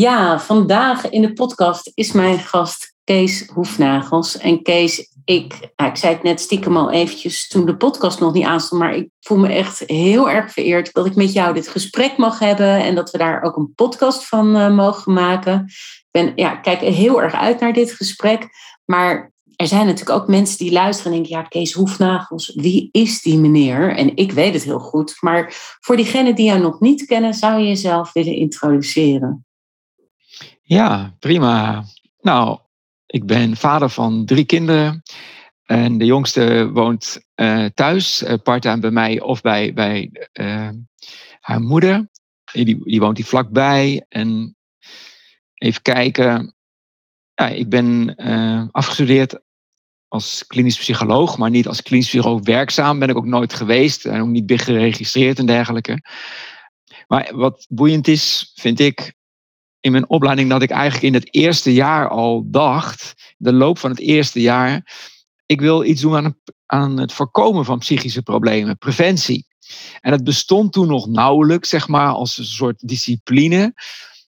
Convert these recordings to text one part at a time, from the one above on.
Ja, vandaag in de podcast is mijn gast Kees Hoefnagels. En Kees, ik, ik zei het net stiekem al eventjes toen de podcast nog niet aanstond, maar ik voel me echt heel erg vereerd dat ik met jou dit gesprek mag hebben en dat we daar ook een podcast van uh, mogen maken. Ik ben, ja, kijk heel erg uit naar dit gesprek, maar er zijn natuurlijk ook mensen die luisteren en denken, ja, Kees Hoefnagels, wie is die meneer? En ik weet het heel goed, maar voor diegenen die jou nog niet kennen, zou je jezelf willen introduceren? Ja, prima. Nou, ik ben vader van drie kinderen. En de jongste woont uh, thuis, uh, part-time bij mij of bij, bij uh, haar moeder. Die, die woont hier vlakbij. En even kijken. Ja, ik ben afgestudeerd als klinisch psycholoog, maar niet als klinisch psycholoog werkzaam. Ben ik ook nooit geweest en ook niet geregistreerd en dergelijke. Maar wat boeiend is, vind ik, in mijn opleiding dat ik eigenlijk in het eerste jaar al dacht, de loop van het eerste jaar, ik wil iets doen aan aan het voorkomen van psychische problemen, preventie. En het bestond toen nog nauwelijks, zeg maar, als een soort discipline.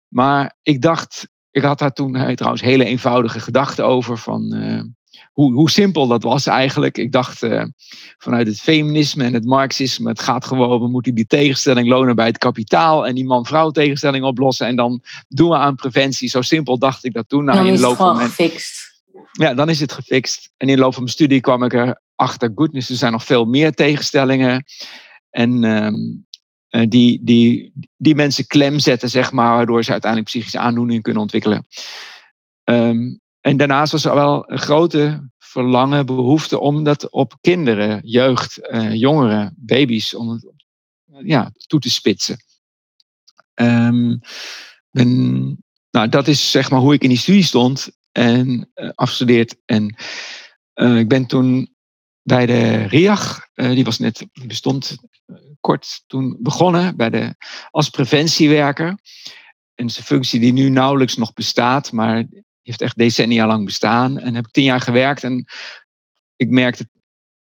Maar ik dacht, ik had daar toen eh, trouwens hele eenvoudige gedachten over van, uh, hoe, hoe simpel dat was eigenlijk. Ik dacht uh, vanuit het feminisme en het marxisme, het gaat gewoon, we moeten die tegenstelling lonen bij het kapitaal en die man-vrouw tegenstelling oplossen en dan doen we aan preventie. Zo simpel dacht ik dat toen. Nou, dan in de loop is het van mijn... gefixt. Ja, dan is het gefixt. En in de loop van mijn studie kwam ik erachter, goodness, er zijn nog veel meer tegenstellingen. En um, die, die, die mensen klem zetten, zeg maar, waardoor ze uiteindelijk psychische aandoeningen kunnen ontwikkelen. Um, en daarnaast was er wel een grote verlangen, behoefte om dat op kinderen, jeugd, uh, jongeren, baby's, om het ja, toe te spitsen. Um, ben, nou, dat is zeg maar hoe ik in die studie stond en uh, afgestudeerd. En uh, ik ben toen bij de RIAG, die was net, bestond kort toen begonnen, bij de, als preventiewerker. En een functie die nu nauwelijks nog bestaat, maar heeft echt decennia lang bestaan. En heb ik tien jaar gewerkt. En ik merkte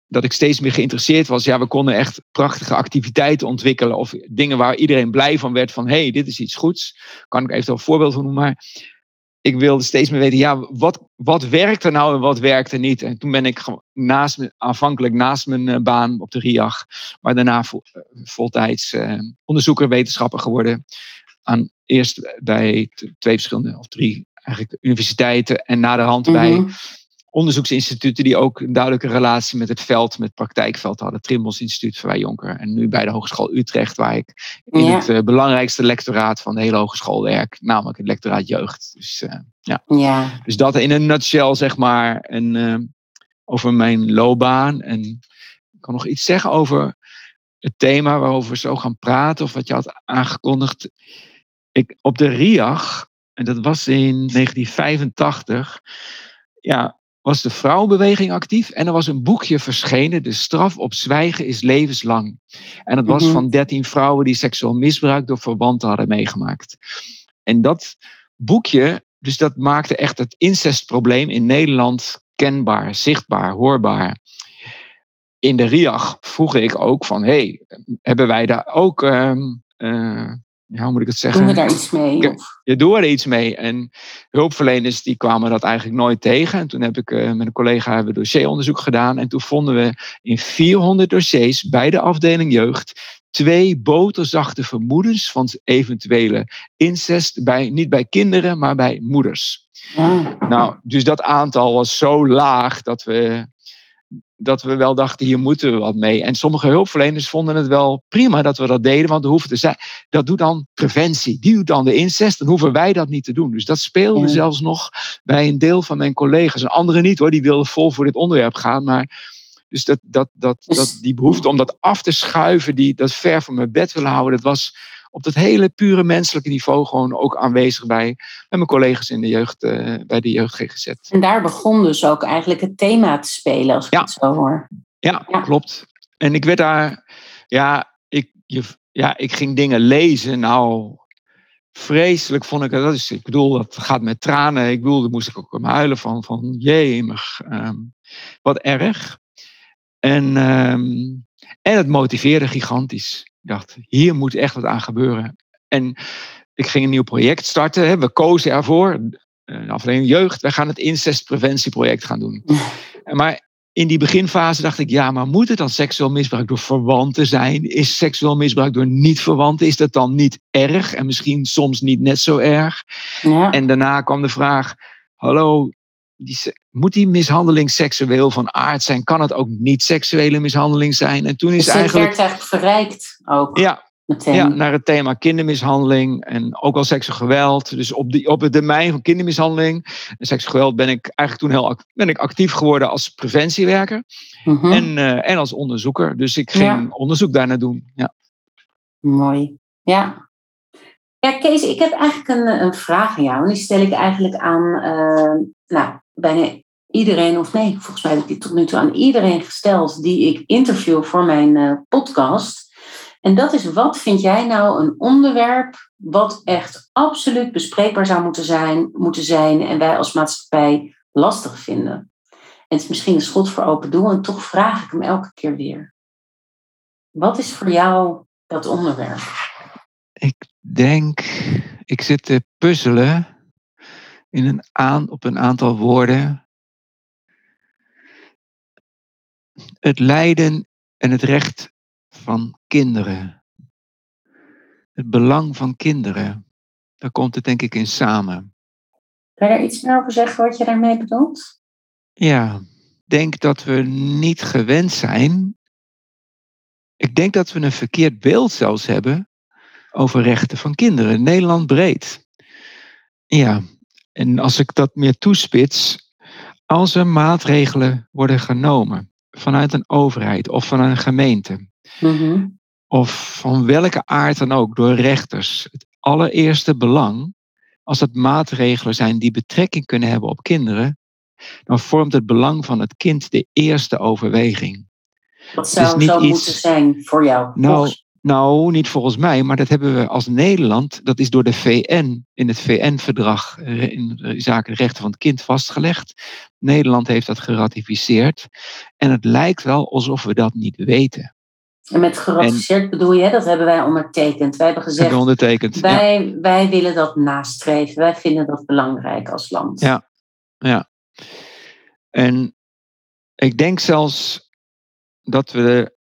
dat ik steeds meer geïnteresseerd was. Ja, we konden echt prachtige activiteiten ontwikkelen. Of dingen waar iedereen blij van werd. Van hey, dit is iets goeds. Kan ik even een voorbeeld van noemen. Maar ik wilde steeds meer weten, ja, wat, wat werkt er nou en wat werkt er niet? En toen ben ik naast, aanvankelijk naast mijn eh, baan op de RIAG, maar daarna eh, voltijds uh, onderzoeker, wetenschapper geworden. Aan, eerst bij twee verschillende of drie eigenlijk universiteiten en naderhand mm -hmm. bij onderzoeksinstituten die ook een duidelijke relatie met het veld, met het praktijkveld hadden. Trimbos Instituut voor Jonker. En nu bij de Hogeschool Utrecht, waar ik in het uh, belangrijkste lectoraat van de hele hogeschool werk, namelijk het lectoraat jeugd. Dus, uh, ja. ja. dus dat in een nutshell, zeg maar, en, uh, over mijn loopbaan. En ik kan nog iets zeggen over het thema waarover we zo gaan praten, of wat je had aangekondigd. Ik, op de RIAG en dat was in 1985, ja, was de vrouwenbeweging actief. En er was een boekje verschenen, De straf op zwijgen is levenslang. En dat was mm -hmm. van 13 vrouwen die seksueel misbruik door verwanten hadden meegemaakt. En dat boekje, dus dat maakte echt het incestprobleem in Nederland kenbaar, zichtbaar, hoorbaar. In de RIAG vroeg ik ook van, hey, hebben wij daar ook... Um, uh, ja, hoe moet ik het zeggen? Doen we daar iets mee? Je doet er iets mee. En hulpverleners die kwamen dat eigenlijk nooit tegen. En toen heb ik uh, met een collega hebben dossieronderzoek gedaan. En toen vonden we in 400 dossiers bij de afdeling jeugd twee boterzachte vermoedens van eventuele incest, bij, niet bij kinderen, maar bij moeders. Nou, dus dat aantal was zo laag dat we, dat we wel dachten, hier moeten we wat mee. En sommige hulpverleners vonden het wel prima dat we dat deden, want hoeven te zijn. Dat doet dan preventie, die doet dan de incest, dan hoeven wij dat niet te doen. Dus dat speelde zelfs nog bij een deel van mijn collega's. En anderen niet hoor, die wilden vol voor dit onderwerp gaan, maar dus dat, dat, dat, dat, die behoefte om dat af te schuiven, die, dat ver van mijn bed willen houden, dat was op dat hele pure menselijke niveau gewoon ook aanwezig bij, bij mijn collega's in de jeugd, uh, bij de jeugd GGZ. En daar begon dus ook eigenlijk het thema te spelen, als ik het zo hoor. Ja, ja, klopt. En ik werd daar, ja ik, je, ja, ik ging dingen lezen. Nou, vreselijk vond ik dat. Is, ik bedoel, dat gaat met tranen. Ik bedoel, daar moest ik ook om huilen van, van jemig. Um, wat erg. En, um, en het motiveerde gigantisch. Ik dacht, hier moet echt wat aan gebeuren. En ik ging een nieuw project starten. Hè. We kozen ervoor, een afdeling jeugd, wij gaan het incestpreventieproject gaan doen. Maar in die beginfase dacht ik, ja, maar moet het dan seksueel misbruik door verwanten zijn? Is seksueel misbruik door niet-verwanten, is dat dan niet erg? En misschien soms niet net zo erg? Ja. En daarna kwam de vraag, hallo, die, moet die mishandeling seksueel van aard zijn? Kan het ook niet seksuele mishandeling zijn? En toen is dus eigenlijk. werd eigenlijk verrijkt ook. Ja, ja, naar het thema kindermishandeling en ook al seksueel geweld. Dus op, die, op het domein van kindermishandeling en seksueel geweld ben ik eigenlijk toen heel ben ik actief geworden als preventiewerker mhm. en, uh, en als onderzoeker. Dus ik ging onderzoek daarna doen. Ja. Mooi. Ja. Ja, Kees, ik heb eigenlijk een, een vraag aan jou. En die stel ik eigenlijk aan uh, nou, bijna iedereen, of nee, volgens mij heb ik die tot nu toe aan iedereen gesteld die ik interview voor mijn uh, podcast. En dat is, wat vind jij nou een onderwerp wat echt absoluut bespreekbaar zou moeten zijn, moeten zijn en wij als maatschappij lastig vinden? En het is misschien een schot voor open doel en toch vraag ik hem elke keer weer. Wat is voor jou dat onderwerp? Ik denk, ik zit te puzzelen in een aan, op een aantal woorden. Het lijden en het recht van kinderen. Het belang van kinderen. Daar komt het denk ik in samen. Kan je iets meer over zeggen wat je daarmee bedoelt? Ja, ik denk dat we niet gewend zijn. Ik denk dat we een verkeerd beeld zelfs hebben over rechten van kinderen. Nederland breed. Ja, en als ik dat meer toespits, als er maatregelen worden genomen vanuit een overheid of van een gemeente, Mhm. Of van welke aard dan ook, door rechters. Het allereerste belang, als het maatregelen zijn die betrekking kunnen hebben op kinderen, dan vormt het belang van het kind de eerste overweging. Wat zou niet iets... moeten zijn voor jou? Nou, nou, niet volgens mij, maar dat hebben we als Nederland, dat is door de VN in het VN-verdrag in zaken rechten van het kind vastgelegd. Nederland heeft dat geratificeerd en het lijkt wel alsof we dat niet weten. En met geratificeerd bedoel je, dat hebben wij ondertekend. Wij hebben gezegd, ondertekend, wij, wij willen dat nastreven. Wij vinden dat belangrijk als land. Ja, ja. En ik denk zelfs dat we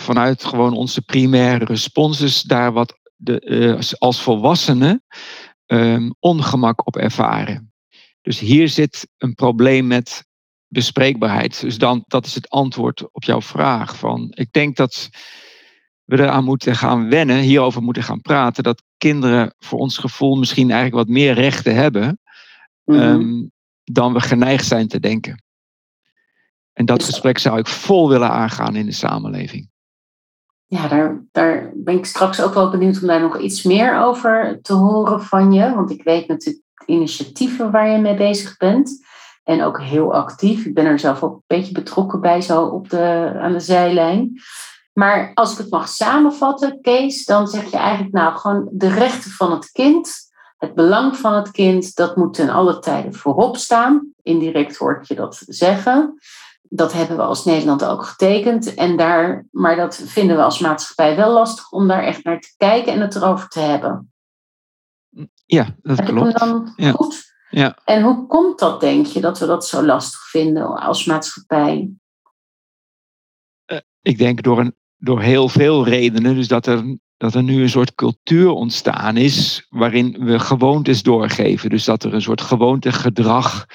vanuit gewoon onze primaire responses daar wat de, uh, als volwassenen um, ongemak op ervaren. Dus hier zit een probleem met bespreekbaarheid. Dus dan, dat is het antwoord op jouw vraag. Van, ik denk dat we eraan moeten gaan wennen, hierover moeten gaan praten, dat kinderen voor ons gevoel misschien eigenlijk wat meer rechten hebben mhm. ehm, dan we geneigd zijn te denken. En dat gesprek zou ik vol willen aangaan in de samenleving. Ja, daar, daar ben ik straks ook wel benieuwd om daar nog iets meer over te horen van je. Want ik weet natuurlijk initiatieven waar je mee bezig bent. En ook heel actief. Ik ben er zelf ook een beetje betrokken bij, zo op de, aan de zijlijn. Maar als ik het mag samenvatten, Kees, dan zeg je eigenlijk nou gewoon de rechten van het kind, het belang van het kind, dat moet ten alle tijden voorop staan. Indirect hoort je dat zeggen. Dat hebben we als Nederland ook getekend. En daar, maar dat vinden we als maatschappij wel lastig om daar echt naar te kijken en het erover te hebben. Ja, dat Heb klopt. dan ja. goed? Ja. En hoe komt dat, denk je, dat we dat zo lastig vinden als maatschappij? Uh, ik denk door een door heel veel redenen. Dus dat er, dat er nu een soort cultuur ontstaan is waarin we gewoontes doorgeven. Dus dat er een soort gewoontegedrag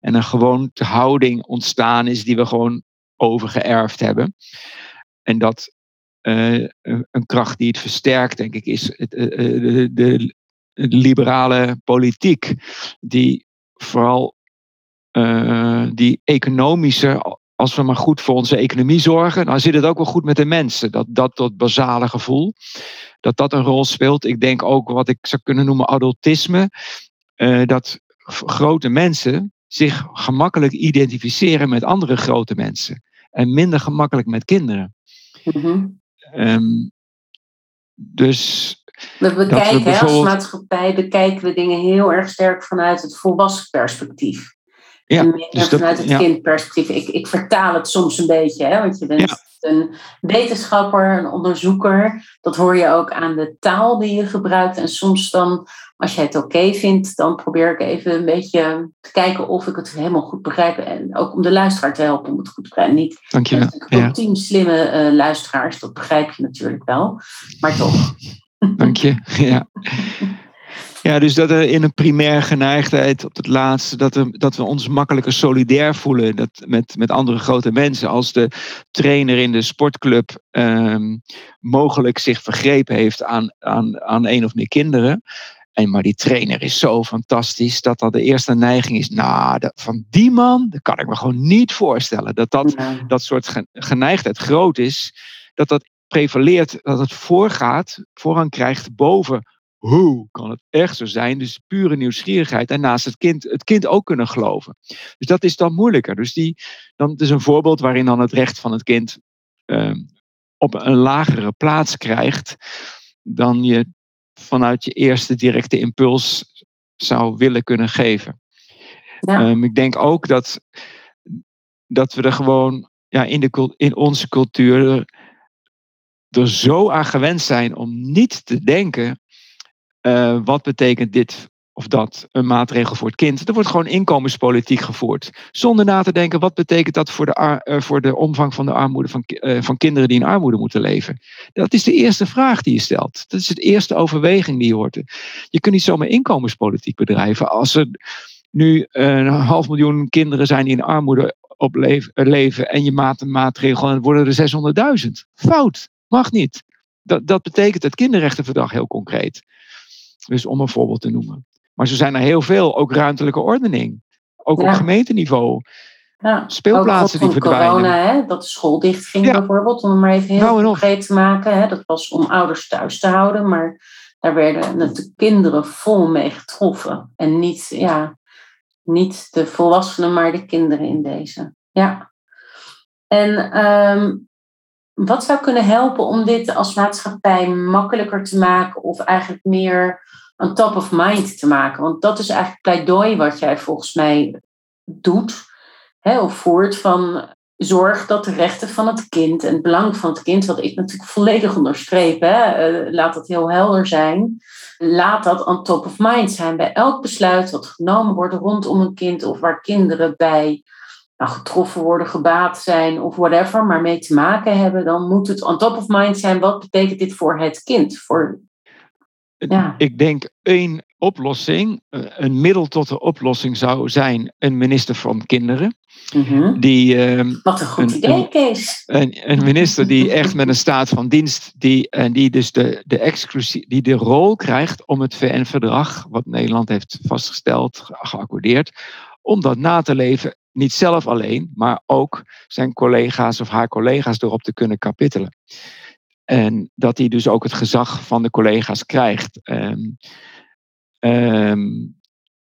en een gewoontehouding ontstaan is die we gewoon overgeërfd hebben. En dat uh, een kracht die het versterkt, denk ik, is het, uh, de, de, liberale politiek. Die vooral die economische, als we maar goed voor onze economie zorgen, dan zit het ook wel goed met de mensen. Dat, dat, dat basale gevoel, dat dat een rol speelt. Ik denk ook wat ik zou kunnen noemen adultisme. dat grote mensen zich gemakkelijk identificeren met andere grote mensen. En minder gemakkelijk met kinderen. Mm Um, dus. We bekijken, we als maatschappij bekijken we dingen heel erg sterk vanuit het volwassen perspectief. Ja, en dus vanuit het ja. kindperspectief. Ik, ik vertaal het soms een beetje, hè, want je bent een wetenschapper, een onderzoeker. Dat hoor je ook aan de taal die je gebruikt. En soms dan, als jij het oké vindt, dan probeer ik even een beetje te kijken of ik het helemaal goed begrijp. En ook om de luisteraar te helpen om het goed te begrijpen. Niet Dank je wel. tien slimme uh, luisteraars, dat begrijp je natuurlijk wel. Maar toch. Dank je, ja. Ja, dus dat er in een primair geneigdheid op het laatste, dat, er, dat we ons makkelijker solidair voelen dat, met, met andere grote mensen. Als de trainer in de sportclub ehm, mogelijk zich vergrepen heeft aan, aan, aan een of meer kinderen. En, maar die trainer is zo fantastisch dat dat de eerste neiging is. Nou, van die man, dat kan ik me gewoon niet voorstellen. Dat dat, dat soort geneigdheid groot is. Dat dat prevaleert, dat het voorgaat, voorrang krijgt boven hoe kan het echt zo zijn? Dus pure nieuwsgierigheid. En naast het kind, het kind ook kunnen geloven. Dus dat is dan moeilijker. Dus die, dan, het is een voorbeeld waarin dan het recht van het kind uh, op een lagere plaats krijgt dan je vanuit je eerste directe impuls zou willen kunnen geven. Ja. Um, ik denk ook dat, dat we er gewoon ja, in, de, in onze cultuur er zo aan gewend zijn om niet te denken uh, wat betekent dit of dat een maatregel voor het kind? Er wordt gewoon inkomenspolitiek gevoerd. Zonder na te denken, wat betekent dat voor de, uh, voor de omvang van de armoede van, uh, van kinderen die in armoede moeten leven? Dat is de eerste vraag die je stelt. Dat is de eerste overweging die je hoort. Je kunt niet zomaar inkomenspolitiek bedrijven als er nu een half miljoen kinderen zijn die in armoede op leven en je maakt een maatregel en worden er 600.000. Fout, mag niet. Dat, dat betekent het kinderrechtenverdrag heel concreet. Dus om een voorbeeld te noemen. Maar zo zijn er heel veel, ook ruimtelijke ordening. Ook op gemeenteniveau. Ja, Speelplaatsen die verdwijnen. corona, hè, dat de school dicht ging bijvoorbeeld. Om het maar even heel nou concreet te maken. Hè, dat was om ouders thuis te houden. Maar daar werden natuurlijk kinderen vol mee getroffen. En niet, ja, niet de volwassenen, maar de kinderen in deze. Ja. En um, wat zou kunnen helpen om dit als maatschappij makkelijker te maken of eigenlijk meer een top of mind te maken? Want dat is eigenlijk pleidooi wat jij volgens mij doet hè, of voert van zorg dat de rechten van het kind en het belang van het kind, wat ik natuurlijk volledig onderstreep, hè, eh, laat dat heel helder zijn, laat dat on top of mind zijn bij elk besluit wat genomen wordt rondom een kind of waar kinderen bij nou, getroffen worden, gebaat zijn of whatever, maar mee te maken hebben, dan moet het on top of mind zijn. Wat betekent dit voor het kind? Voor, ja. Ik denk één oplossing, eh, een middel tot de oplossing zou zijn een minister van kinderen. Mm die, uh, Wat een goed idee, Kees. Een, een, minister die echt met een staat van dienst, die, en die dus de, de, exclusie, die de rol krijgt om het VN-verdrag, wat Nederland heeft vastgesteld, geaccordeerd, om dat na te leven niet zelf alleen, maar ook zijn collega's of haar collega's erop te kunnen kapitelen. En dat hij dus ook het gezag van de collega's krijgt. Um, um,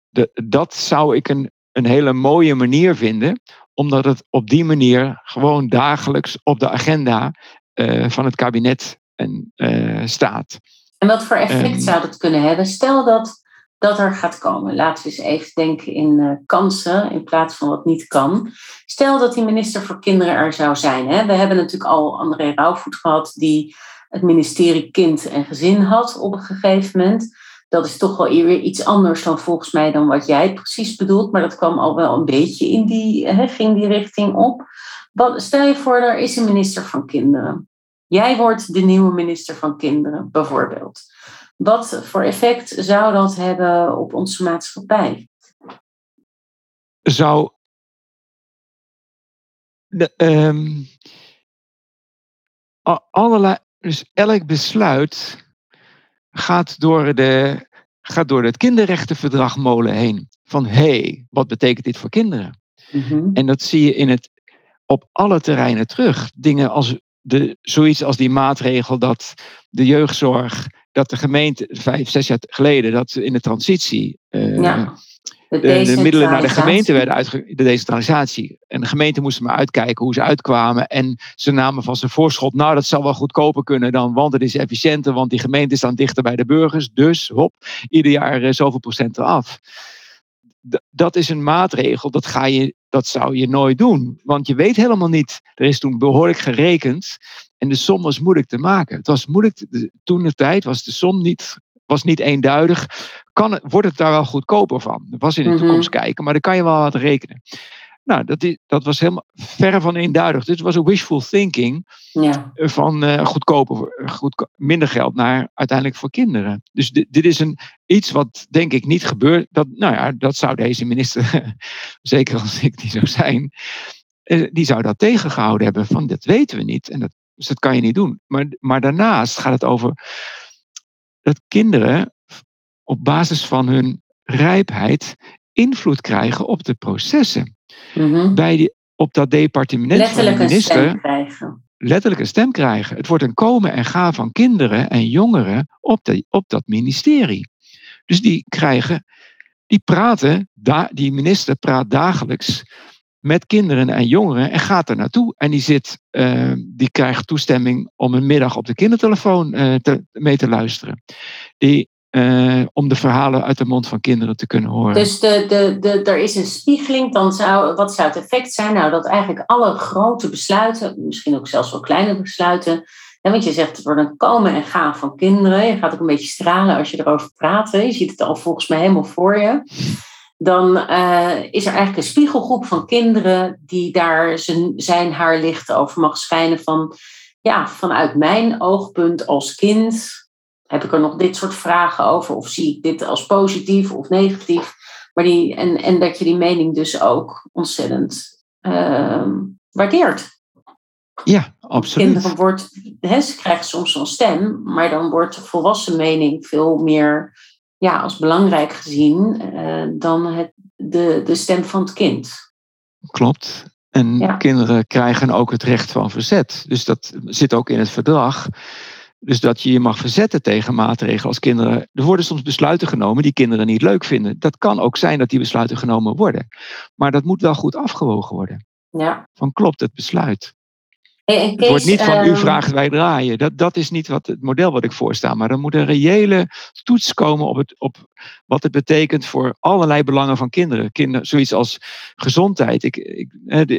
de, dat zou ik een, een hele mooie manier vinden, omdat het op die manier gewoon dagelijks op de agenda uh, van het kabinet en, uh, staat. En wat voor effect um, zou dat kunnen hebben? Stel dat dat er gaat komen. Laten we eens even denken in uh, kansen in plaats van wat niet kan. Stel dat die minister voor kinderen er zou zijn. Hè? We hebben natuurlijk al André Rauwvoet gehad die het ministerie Kind en Gezin had op een gegeven moment. Dat is toch wel weer iets anders dan volgens mij dan wat jij precies bedoelt. Maar dat kwam al wel een beetje in die, hè, ging die richting op. Stel je voor, er is een minister van kinderen. Jij wordt de nieuwe minister van Kinderen, bijvoorbeeld. Wat voor effect zou dat hebben op onze maatschappij? Zou. De, um, allerlei, dus elk besluit gaat door, de, gaat door het kinderrechtenverdrag molen heen. Van hé, hey, wat betekent dit voor kinderen? Mm En dat zie je in het, op alle terreinen terug. Dingen als de, zoiets als die maatregel dat de jeugdzorg, dat de gemeente vijf, zes jaar geleden, dat in de transitie uh, ja, de, de, middelen naar de gemeente werden uitgegeven, de decentralisatie. En de gemeente moesten maar uitkijken hoe ze uitkwamen. En ze namen van zijn voorschot, nou dat zal wel goedkoper kunnen dan, want het is efficiënter, want die gemeente staan dichter bij de burgers. Dus, hop, ieder jaar uh, zoveel procent eraf dat is een maatregel, dat, ga je, dat zou je nooit doen. Want je weet helemaal niet. Er is toen behoorlijk gerekend en de som was moeilijk te maken. Het was moeilijk, toen de tijd was de som niet, was niet eenduidig. Kan het, wordt het daar wel goedkoper van? Dat was in de mhm. toekomst kijken, maar dan kan je wel wat rekenen. Nou, dat, is, dat was helemaal verre van eenduidig. Dit was een wishful thinking ja. van uh, goedkoper, goed, minder geld naar uiteindelijk voor kinderen. Dus dit, dit, is een, iets wat denk ik niet gebeurt. Dat, nou ja, dat zou deze minister, zeker als ik die zou zijn, uh, die zou dat tegengehouden hebben. Van dat weten we niet. En dat, dus dat kan je niet doen. Maar, maar daarnaast gaat het over dat kinderen op basis van hun rijpheid invloed krijgen op de processen. Mhm. bij die, op dat departement letterlijk van de minister. Een stem krijgen. Letterlijk een stem krijgen. Het wordt een komen en gaan van kinderen en jongeren op, de, op dat ministerie. Dus die krijgen, die praten, die minister praat dagelijks met kinderen en jongeren en gaat er naartoe. En die, zit, uh, die krijgt toestemming om een middag op de kindertelefoon te, mee te luisteren. Die uh, om de verhalen uit de mond van kinderen te kunnen horen. Dus de, de, de, er is een spiegeling, dan zou, wat zou het effect zijn? Nou, dat eigenlijk alle grote besluiten, misschien ook zelfs wel kleine besluiten, want je zegt het wordt een komen en gaan van kinderen, je gaat ook een beetje stralen als je erover praat, je ziet het al volgens mij helemaal voor je. Dan uh, is er eigenlijk een spiegelgroep van kinderen die daar zijn, zijn haar licht over mag schijnen van, ja, vanuit mijn oogpunt als kind heb ik er nog dit soort vragen over? Of zie ik dit als positief of negatief? Maar die, en, en dat je die mening dus ook ontzettend uh, waardeert. Ja, absoluut. Kinderen wordt, hè, ze krijgen soms een stem, maar dan wordt de volwassen mening veel meer ja, als belangrijk gezien uh, dan het, de, de stem van het kind. Klopt. En kinderen krijgen ook het recht van verzet. Dus dat zit ook in het verdrag. Dus dat je je mag verzetten tegen maatregelen als kinderen. Er worden soms besluiten genomen die kinderen niet leuk vinden. Dat kan ook zijn dat die besluiten genomen worden. Maar dat moet wel goed afgewogen worden. Ja. Van klopt het besluit? Het wordt niet van u ehm, vraagt wij draaien. Dat, dat is niet wat het model wat ik voorsta. Maar er moet een reële toets komen op, het, op wat het betekent voor allerlei belangen van kinderen. Kinder, zoiets als gezondheid. Ik, ik,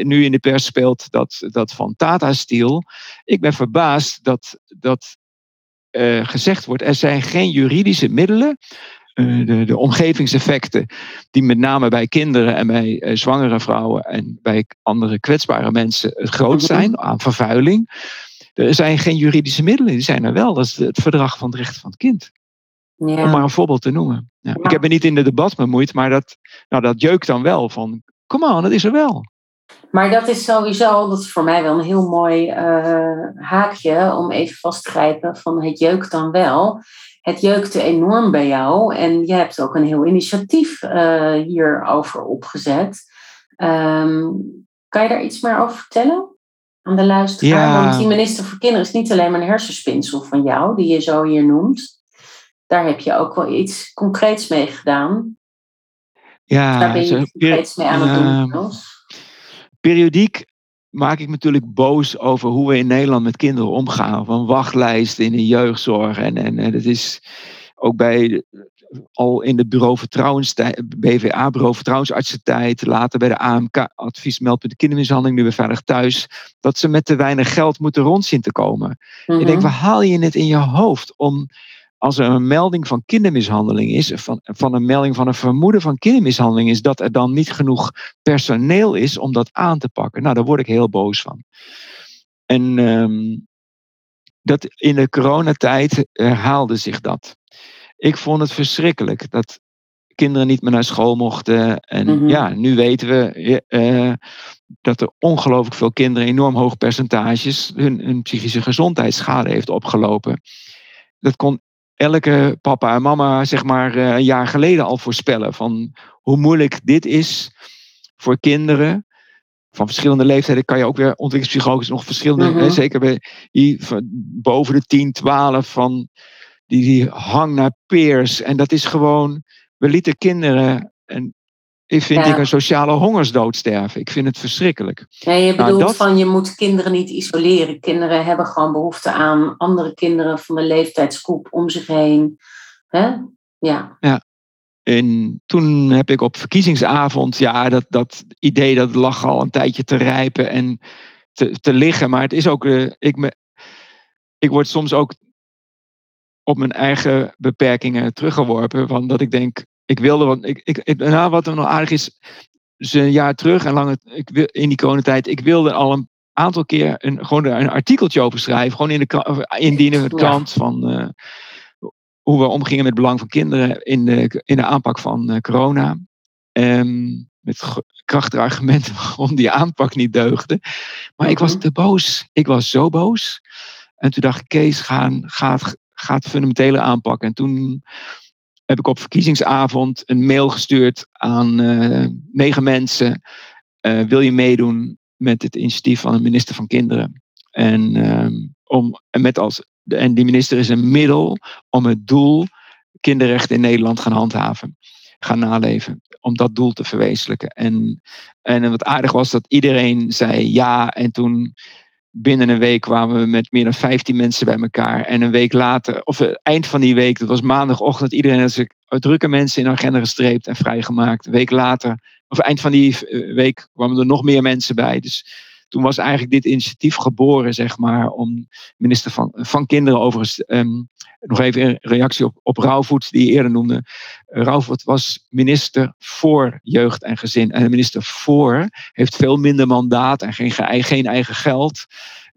nu in de pers speelt dat, dat van Tata Steel. Ik ben verbaasd dat, dat uh, gezegd wordt, er zijn geen juridische middelen. Uh, de, de, omgevingseffecten, die met name bij kinderen en bij uh, zwangere vrouwen en bij andere kwetsbare mensen groot mhm. zijn aan vervuiling. Er zijn geen juridische middelen, die zijn er wel. Dat is het verdrag van het recht van het kind. Ja. Om maar een voorbeeld te noemen. Ja. Ja. Ik heb me niet in de debat bemoeid, maar dat, nou, dat jeukt dan wel van, come on, dat is er wel. Maar dat is sowieso, dat is voor mij wel een heel mooi uh, haakje om even vast te grijpen van het jeukt dan wel. Het jeukte enorm bij jou en je hebt ook een heel initiatief uh, hierover opgezet. Um, kan je daar iets meer over vertellen aan de luisteraar? Ja. Want die minister voor kinderen is niet alleen maar een hersenspinsel van jou, die je zo hier noemt. Daar heb je ook wel iets concreets mee gedaan. Ja, daar ben je concreets mee aan het doen. Periodiek maak ik me natuurlijk boos over hoe we in Nederland met kinderen omgaan. Van wachtlijsten in de jeugdzorg. En, en, en dat is ook bij al in de bureau BVA, bureau vertrouwensartsentijd, later bij de AMK, adviesmeldpunt kindermishandeling, nu weer veilig thuis, dat ze met te weinig geld moeten rondzien te komen. Ik denk, mhm. waar haal je het in je hoofd om als er een melding van kindermishandeling is, van, van een melding van een vermoeden van kindermishandeling is, dat er dan niet genoeg personeel is om dat aan te pakken. Nou, daar word ik heel boos van. En um, dat in de coronatijd herhaalde zich dat. Ik vond het verschrikkelijk dat kinderen niet meer naar school mochten. En mhm. ja, nu weten we uh, dat er ongelooflijk veel kinderen, enorm hoog percentages, hun, hun psychische gezondheidsschade heeft opgelopen. Dat kon elke papa en mama, zeg maar, uh, een jaar geleden al voorspellen. Van hoe moeilijk dit is voor kinderen. Van verschillende leeftijden kan je ook weer ontwikkelingspsychologisch nog verschillende, mhm. zeker bij die, boven de 10, 12, van die, die hang naar peers. En dat is gewoon, we lieten kinderen, en ik vind ik een sociale hongersdood sterven. Ik vind het verschrikkelijk. Ja, je nou, bedoelt van je moet kinderen niet isoleren. Kinderen hebben gewoon behoefte aan andere kinderen van de leeftijdsgroep om zich heen. Hè? Ja. ja. En toen heb ik op verkiezingsavond, ja, dat, dat idee dat lag al een tijdje te rijpen en te, te liggen. Maar het is ook, uh, ik, me, ik word soms ook op mijn eigen beperkingen teruggeworpen. Van dat ik denk, ik wilde, wat, ik, ik, nou, wat er nog aardig is, is een jaar terug en lang ik, in die coronatijd, ik wilde al een aantal keer een, gewoon een artikeltje over schrijven. Gewoon in de, indienen de krant van uh, hoe we omgingen met het belang van kinderen in de, in de aanpak van uh, corona. Um, met krachtige argumenten waarom die aanpak niet deugde. Maar ik was mhm. te boos. Ik was zo boos. En toen dacht ik, Kees, ga, ga, ga het fundamentele aanpakken. En toen heb ik op verkiezingsavond een mail gestuurd aan uh, negen mensen. Uh, wil je meedoen met het initiatief van een minister van Kinderen? En, uh, om, en, met als, en die minister is een middel om het doel kinderrechten in Nederland gaan handhaven, gaan naleven. Om dat doel te verwezenlijken. En, en wat aardig was dat iedereen zei ja. En toen binnen een week kwamen we met meer dan 15 mensen bij elkaar. En een week later, of het eind van die week, dat was maandagochtend, iedereen had zich drukke mensen in agenda gestreept en vrijgemaakt. Een week later, of eind van die eh, week, kwamen er nog meer mensen bij. Dus toen was eigenlijk dit initiatief geboren, zeg maar, om minister van, van Kinderen overigens, um, nog even een reactie op, op Rauwvoet, die je eerder noemde. Rauwvoet was minister voor jeugd en gezin. En de minister voor heeft veel minder mandaat en geen, geen eigen geld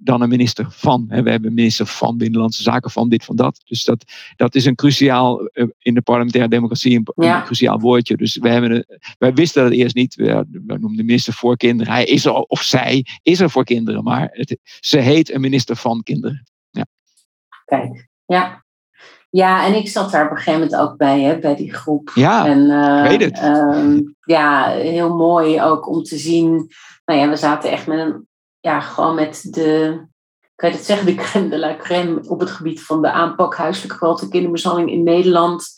dan een minister van. We hebben een minister van Binnenlandse Zaken, van dit, van dat. Dus dat, dat is een cruciaal, eh, in de parlementaire democratie, een, cruciaal woordje. Dus wij, hebben wij wisten dat eerst niet. We, noemden de minister voor kinderen. Hij is er, of zij is er voor kinderen, maar het, ze heet een minister van kinderen. Ja. Kijk, ja. Ja, en ik zat daar op een gegeven moment ook bij, hè, bij die groep. Ja, en, uh, weet het. Ehm, ja, heel mooi ook om te zien. Nou ja, we zaten echt met een ja, gewoon met de, kan je het zeggen, de crème de la crème op het gebied van de aanpak huiselijke geweld en kindermishandeling in Nederland.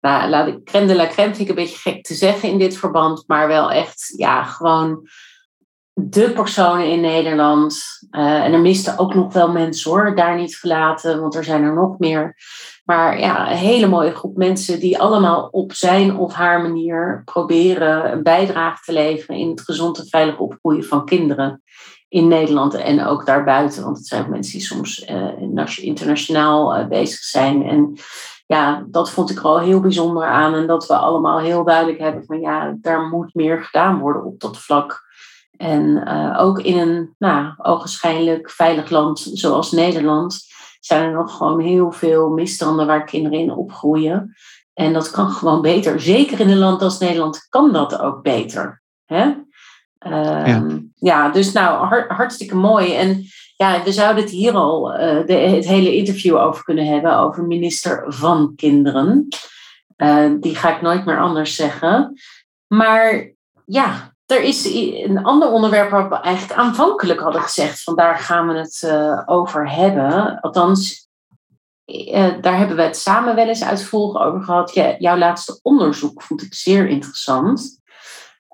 Nou, laat ik crème de la crème vind ik een beetje gek te zeggen in dit verband, maar wel echt, ja, gewoon de personen in Nederland. Uh, en er misten ook nog wel mensen hoor, daar niet gelaten, want er zijn er nog meer. Maar ja, een hele mooie groep mensen die allemaal op zijn of haar manier proberen een bijdrage te leveren in het gezond en veilig opgroeien van kinderen in Nederland en ook daarbuiten. Want het zijn mensen die soms uh, internationaal uh, bezig zijn. En ja, dat vond ik er al heel bijzonder aan. En dat we allemaal heel duidelijk hebben van ja, daar moet meer gedaan worden op dat vlak. En uh, ook in een nou, ogenschijnlijk veilig land zoals Nederland zijn er nog gewoon heel veel misstanden waar kinderen in opgroeien. En dat kan gewoon beter. Zeker in een land als Nederland kan dat ook beter. Hè? Ja. Ehm, ja. dus nou, hartstikke mooi. En ja, we zouden het hier al uh, de, het hele interview over kunnen hebben, over minister van Kinderen. Uh, die ga ik nooit meer anders zeggen. Maar ja, er is een ander onderwerp waar we eigenlijk aanvankelijk hadden gezegd, vandaar gaan we het uh, over hebben. Althans, daar hebben we het samen wel eens uitvoerig over gehad. Ja, jouw laatste onderzoek vond ik zeer interessant.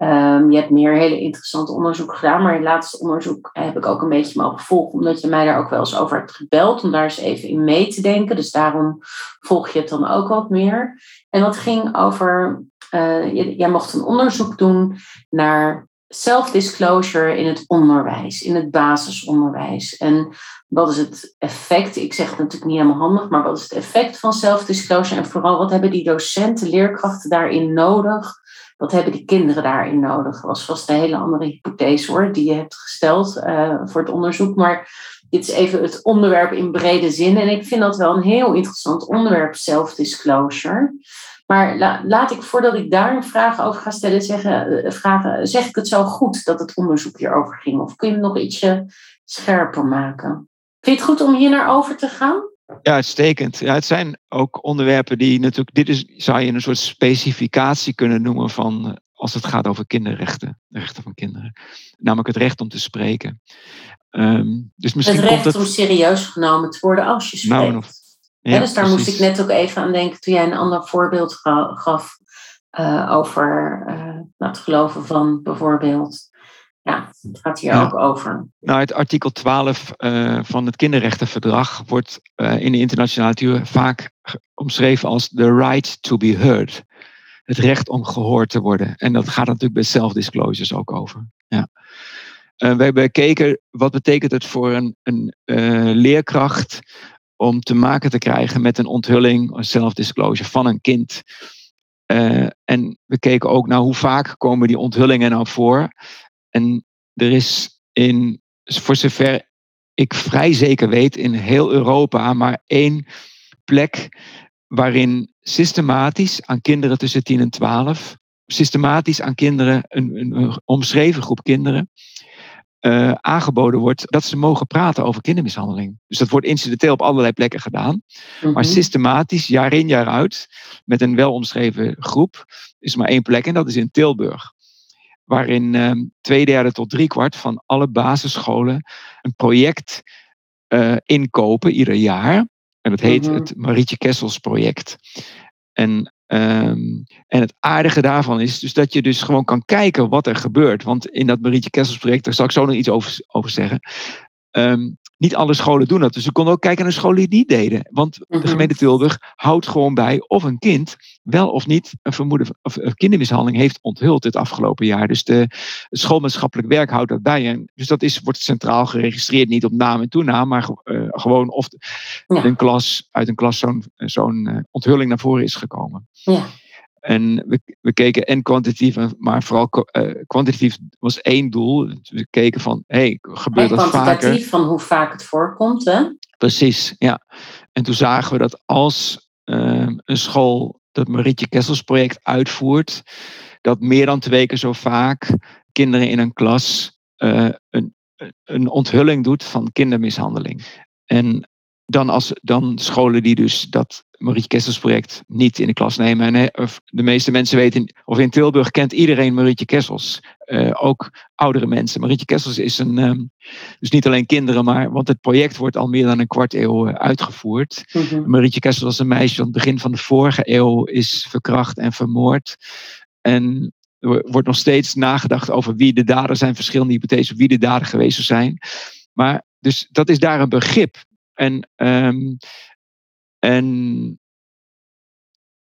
Um, je hebt meer hele interessante onderzoek gedaan, maar je laatste onderzoek heb ik ook een beetje mogen volgen, omdat je mij daar ook wel eens over hebt gebeld, om daar eens even in mee te denken. Dus daarom volg je het dan ook wat meer. En dat ging over, uh, jij mocht een onderzoek doen naar self-disclosure in het onderwijs, in het basisonderwijs. En wat is het effect? Ik zeg het natuurlijk niet helemaal handig, maar wat is het effect van self-disclosure? En vooral wat hebben die docenten, leerkrachten daarin nodig? Wat hebben die kinderen daarin nodig? Dat was vast een hele andere hypothese hoor, die je hebt gesteld uh, voor het onderzoek. Maar dit is even het onderwerp in brede zin. En ik vind dat wel een heel interessant onderwerp, self-disclosure. Maar laat ik, voordat ik daar een vraag over ga stellen, zeggen, eh, vragen, zeg ik het zo goed dat het onderzoek hierover ging? Of kun je het nog ietsje scherper maken? Vind je het goed om hier naar over te gaan? Ja, uitstekend. Ja, het zijn ook onderwerpen die natuurlijk, dit is, zou je een soort specificatie kunnen noemen van eh, als het gaat over kinderrechten, de rechten van kinderen. Namelijk het recht om te spreken. Um, dus misschien het recht om serieus genomen te worden als je nou, spreekt. Nou, ja, dus daar moest ik net ook even aan denken toen jij een ander voorbeeld gaf uh, over uh, het geloven van bijvoorbeeld. Ja, het gaat hier ook over. Nou, het artikel 12 uh, eh, van het kinderrechtenverdrag wordt in de internationale literatuur vaak omschreven als the right to be heard. Het recht om gehoord te worden. En dat gaat natuurlijk bij self-disclosures ook over. Ja. we hebben gekeken, wat betekent het voor een, een leerkracht om te maken te krijgen met een onthulling, een self-disclosure van een kind. Uh, en we keken ook naar hoe vaak komen die onthullingen nou voor. En er is in, voor zover ik vrij zeker weet, in heel Europa maar één plek waarin systematisch aan kinderen tussen 10 en 12, systematisch aan kinderen, een, een, een omschreven groep kinderen, uh, aangeboden wordt dat ze mogen praten over kindermishandeling. Dus dat wordt incidenteel op allerlei plekken gedaan. Maar mhm. systematisch, jaar in jaar uit, met een welomschreven groep, is maar één plek en dat is in Tilburg. Waarin uh, twee derde tot drie kwart van alle basisscholen een project uh, inkopen ieder jaar. En dat heet mhm. het Marietje Kessels project. En Um, en het aardige daarvan is dus dat je dus gewoon kan kijken wat er gebeurt. Want in dat Marietje Kessels project, daar zal ik zo nog iets over, over zeggen. Um, niet alle scholen doen dat. Dus we konden ook kijken naar scholen die het niet deden. Want de mhm. gemeente Tilburg houdt gewoon bij of een kind wel of niet een vermoeden of een kindermishandeling heeft onthuld het afgelopen jaar. Dus de schoolmaatschappelijk werk houdt dat bij. En dus dat is, wordt centraal geregistreerd, niet op naam en toenaam, maar uh, gewoon of een klas, uit een klas zo'n zo'n uh, onthulling naar voren is gekomen. Ja. En we, we keken en kwantitatief, maar vooral uh, kwantitatief was één doel. We keken van, hey, gebeurt dat vaker? Kwantitatief van hoe vaak het voorkomt, hè? Precies, ja. En toen zagen we dat als uh, een school dat Marietje Kessels project uitvoert, dat meer dan twee keer zo vaak kinderen in een klas uh, een, een onthulling doet van kindermishandeling. En dan, als, dan scholen die dus dat Marie Kessels project niet in de klas nemen. En de meeste mensen weten, of in Tilburg kent iedereen Marietje Kessels. Uh, ook oudere mensen. Marietje Kessels is een, um, dus niet alleen kinderen, maar, want het project wordt al meer dan een kwart eeuw uh, uitgevoerd. Mm -hmm. Marietje Kessels was een meisje van het begin van de vorige eeuw, is verkracht en vermoord. En er wordt nog steeds nagedacht over wie de dader zijn, verschillende hypothesen, wie de dader geweest zou zijn. Maar dus dat is daar een begrip. En, um, en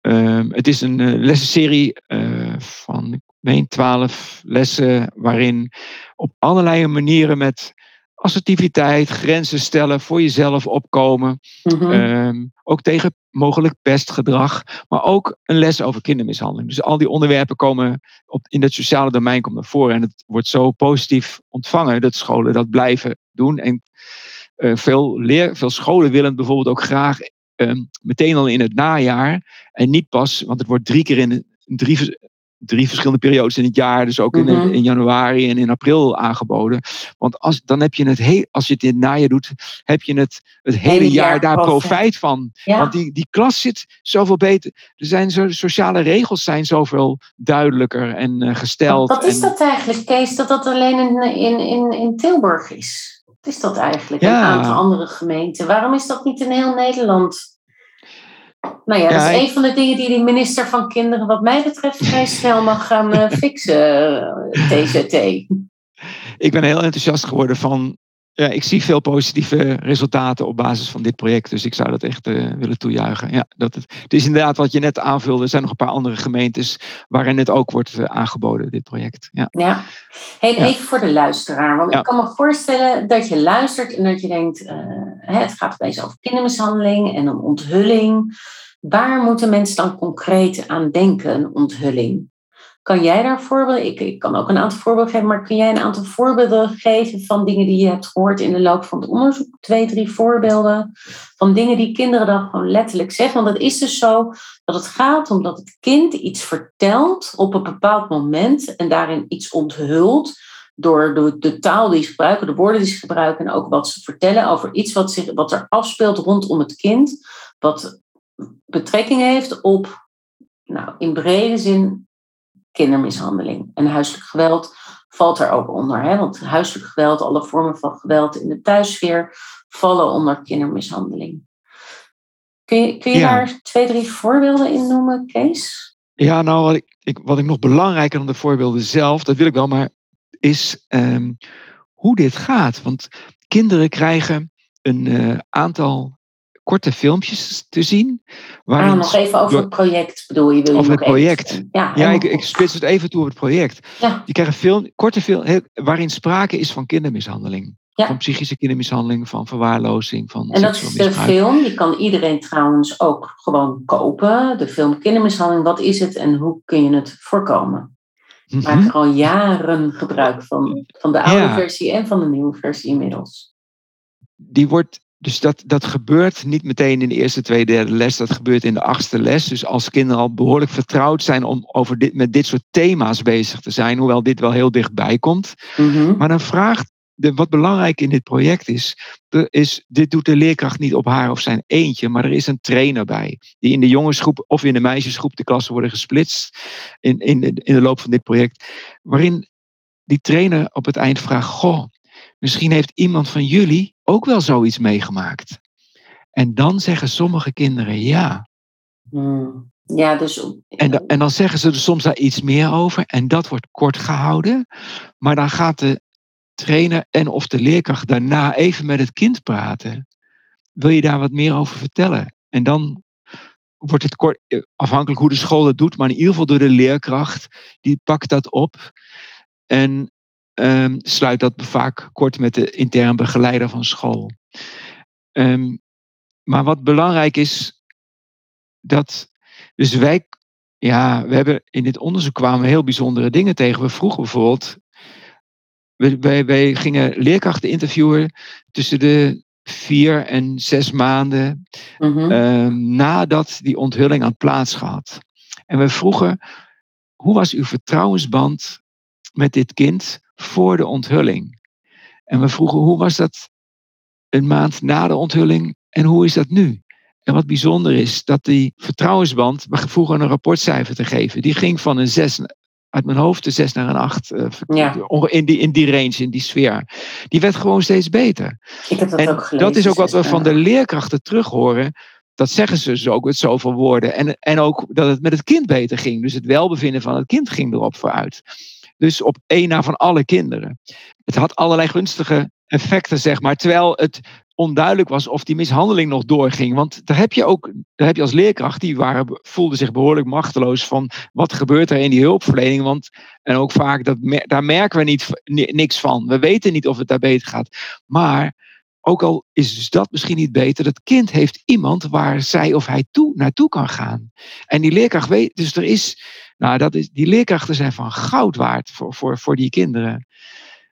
um, het is een uh, lessenserie uh, van, ik meen, twaalf lessen, waarin op allerlei manieren met assertiviteit, grenzen stellen, voor jezelf opkomen. Mm -hmm. um, ook tegen mogelijk pestgedrag, maar ook een les over kindermishandeling. Dus al die onderwerpen komen op, in het sociale domein komen naar voren. En het wordt zo positief ontvangen dat scholen dat blijven doen. En veel, leer, veel scholen willen bijvoorbeeld ook graag uh, meteen al in het najaar. En niet pas, want het wordt drie keer in drie, drie verschillende periodes in het jaar. Dus ook in, mm -hmm. in, januari en in april aangeboden. Want als, dan heb je het heel, als je het in het najaar doet, heb je het het hele, hele jaar, jaar, daar profijt van. Ja. Want die, die klas zit zoveel beter. Er zijn zo, sociale regels zijn zoveel duidelijker en uh, gesteld. Wat is dat eigenlijk, Kees, dat dat alleen in, in, in, in Tilburg is? Wat is dat eigenlijk? Ja. Een aantal andere gemeenten. Waarom is dat niet in heel Nederland? Nou ja, dat is een van de dingen die de minister van Kinderen, wat mij betreft, vrij snel mag gaan uh, fixen, TZT. Ik ben heel enthousiast geworden van ja, ik zie veel positieve resultaten op basis van dit project. Dus ik zou dat echt uh, willen toejuichen. Ja, dat het, het is inderdaad wat je net aanvulde. Er zijn nog een paar andere gemeentes waarin het ook wordt uh, aangeboden, dit project. Ja, ja. Hey, ja. even voor de luisteraar. Want ja. ik kan me voorstellen dat je luistert en dat je denkt... Uh, het gaat opeens over kindermishandeling en een onthulling. Waar moeten mensen dan concreet aan denken, een onthulling? Kan jij daar voorbeelden? Ik, ik kan ook een aantal voorbeelden geven, maar kun jij een aantal voorbeelden geven van dingen die je hebt gehoord in de loop van het onderzoek? Twee, drie voorbeelden van dingen die kinderen dan gewoon letterlijk zeggen. Want het is dus zo dat het gaat omdat het kind iets vertelt op een bepaald moment en daarin iets onthult door de, de, taal die ze gebruiken, de woorden die ze gebruiken en ook wat ze vertellen over iets wat, zich, wat er afspeelt rondom het kind, wat betrekking heeft op, nou, in brede zin, kindermishandeling. En huiselijk geweld valt er ook onder. Hè? Want huiselijk geweld, alle vormen van geweld in de thuissfeer vallen onder kindermishandeling. Kun je, kun je daar twee, drie voorbeelden in noemen, Kees? Ja, nou, wat ik, ik, wat ik nog belangrijker dan de voorbeelden zelf, dat wil ik wel, maar is um, hoe dit gaat. Want kinderen krijgen een uh, aantal korte filmpjes te zien. Ah, nog even over het project bedoel je? Wil over het project. Even, ja, ja ik, ik spits het even toe op het project. Ja. Je krijgt een film, korte film waarin sprake is van kindermishandeling. Ja. Van psychische kindermishandeling, van verwaarlozing, van En dat is de film, die kan iedereen trouwens ook gewoon kopen. De film Kindermishandeling, wat is het en hoe kun je het voorkomen? Mm -hmm. Maak er al jaren gebruik van. Van de oude versie en van de nieuwe versie inmiddels. Die wordt dus dat, dat gebeurt niet meteen in de eerste, tweede, derde les. Dat gebeurt in de achtste les. Dus als kinderen al behoorlijk vertrouwd zijn om over dit, met dit soort thema's bezig te zijn, hoewel dit wel heel dichtbij komt. Mhm. Maar dan vraagt, de, wat belangrijk in dit project is, is, dit doet de leerkracht niet op haar of zijn eentje, maar er is een trainer bij. Die in de jongensgroep of in de meisjesgroep, de klassen worden gesplitst in, in, in de loop van dit project. Waarin die trainer op het eind vraagt, goh, Misschien heeft iemand van jullie ook wel zoiets meegemaakt. En dan zeggen sommige kinderen ja. Hmm. Ja, dus... En, en dan zeggen ze er soms daar iets meer over en dat wordt kort gehouden. Maar dan gaat de trainer en of de leerkracht daarna even met het kind praten. Wil je daar wat meer over vertellen? En dan wordt het kort, eh, afhankelijk hoe de school dat doet, maar in ieder geval door de leerkracht, die pakt dat op. En um, sluit dat vaak kort met de interne begeleider van school. Um, maar wat belangrijk is, dat. Dus wij, ja, we hebben in dit onderzoek kwamen heel bijzondere dingen tegen. We vroegen bijvoorbeeld. Wij, wij gingen leerkrachten interviewen tussen de vier en zes maanden um, nadat die onthulling had plaatsgehad. En we vroegen, hoe was uw vertrouwensband met dit kind voor de onthulling. En we vroegen hoe was dat een maand na de onthulling en hoe is dat nu? En wat bijzonder is, dat die vertrouwensband, we vroegen een rapportcijfer te geven, die ging van een 6 uit mijn hoofd de 6 naar een 8. Uh, ja. in, die, in die range, in die sfeer. Die werd gewoon steeds beter. Ik heb dat en ook gelezen. Dat is ook wat we van de leerkrachten terug horen. Dat zeggen ze dus ook met zoveel woorden. En, en ook dat het met het kind beter ging. Dus het welbevinden van het kind ging erop vooruit. Dus op één na van alle kinderen. Het had allerlei gunstige effecten, zeg maar. Terwijl het onduidelijk was of die mishandeling nog doorging. Want daar heb je ook, daar heb je als leerkracht, die waren, voelden zich behoorlijk machteloos van wat gebeurt er in die hulpverlening. Want, en ook vaak, dat, daar merken we niet, niks van. We weten niet of het daar beter gaat. Maar ook al is dus dat misschien niet beter, het kind heeft iemand waar zij of hij toe, naartoe kan gaan. En die leerkracht weet, dus er is, nou, dat is, die leerkrachten zijn van goud waard voor, voor, voor die kinderen.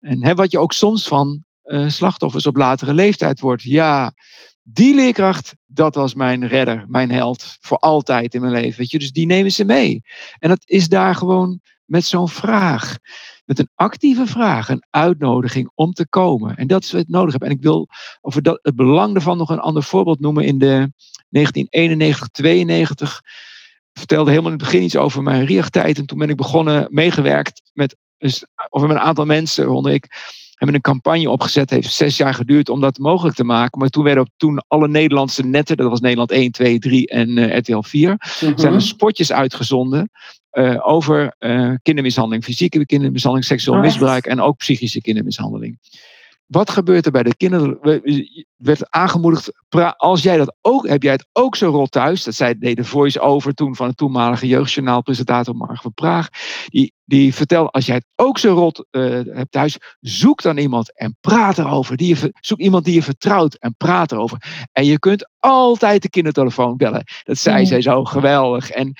En hè, wat je ook soms van uh, slachtoffers op latere leeftijd wordt. Ja, die leerkracht, dat was mijn redder, mijn held voor altijd in mijn leven. Weet je? Dus die nemen ze mee. En dat is daar gewoon met zo'n vraag. Met een actieve vraag, een uitnodiging om te komen. En dat is wat ik nodig heb. En ik wil over dat, het belang daarvan nog een ander voorbeeld noemen. In de 1991, 92 vertelde helemaal in het begin iets over mijn RIAG-tijd. En toen ben ik begonnen, meegewerkt met, of met een aantal mensen, waaronder ik hebben een campagne opgezet. heeft zes jaar geduurd om dat mogelijk te maken. Maar toen werden toen alle Nederlandse netten, dat was Nederland 1, 2, 3 en uh, RTL 4, Mhm. zijn er spotjes uitgezonden uh, over uh, kindermishandeling, fysieke kindermishandeling, seksueel Oh, misbruik en ook psychische kindermishandeling. Wat gebeurt er bij de kinderen? We- werd aangemoedigd, als jij dat ook, heb jij het ook zo rot thuis? Dat zei, deed de voice-over toen van de toenmalige jeugdjournaalpresentator Mark van Praag. Die, die vertelde, als jij het ook zo rot eh, hebt thuis, zoek dan iemand en praat erover. Die je, zoek iemand die je vertrouwt en praat erover. En je kunt altijd de kindertelefoon bellen. Dat zei zij zo geweldig. En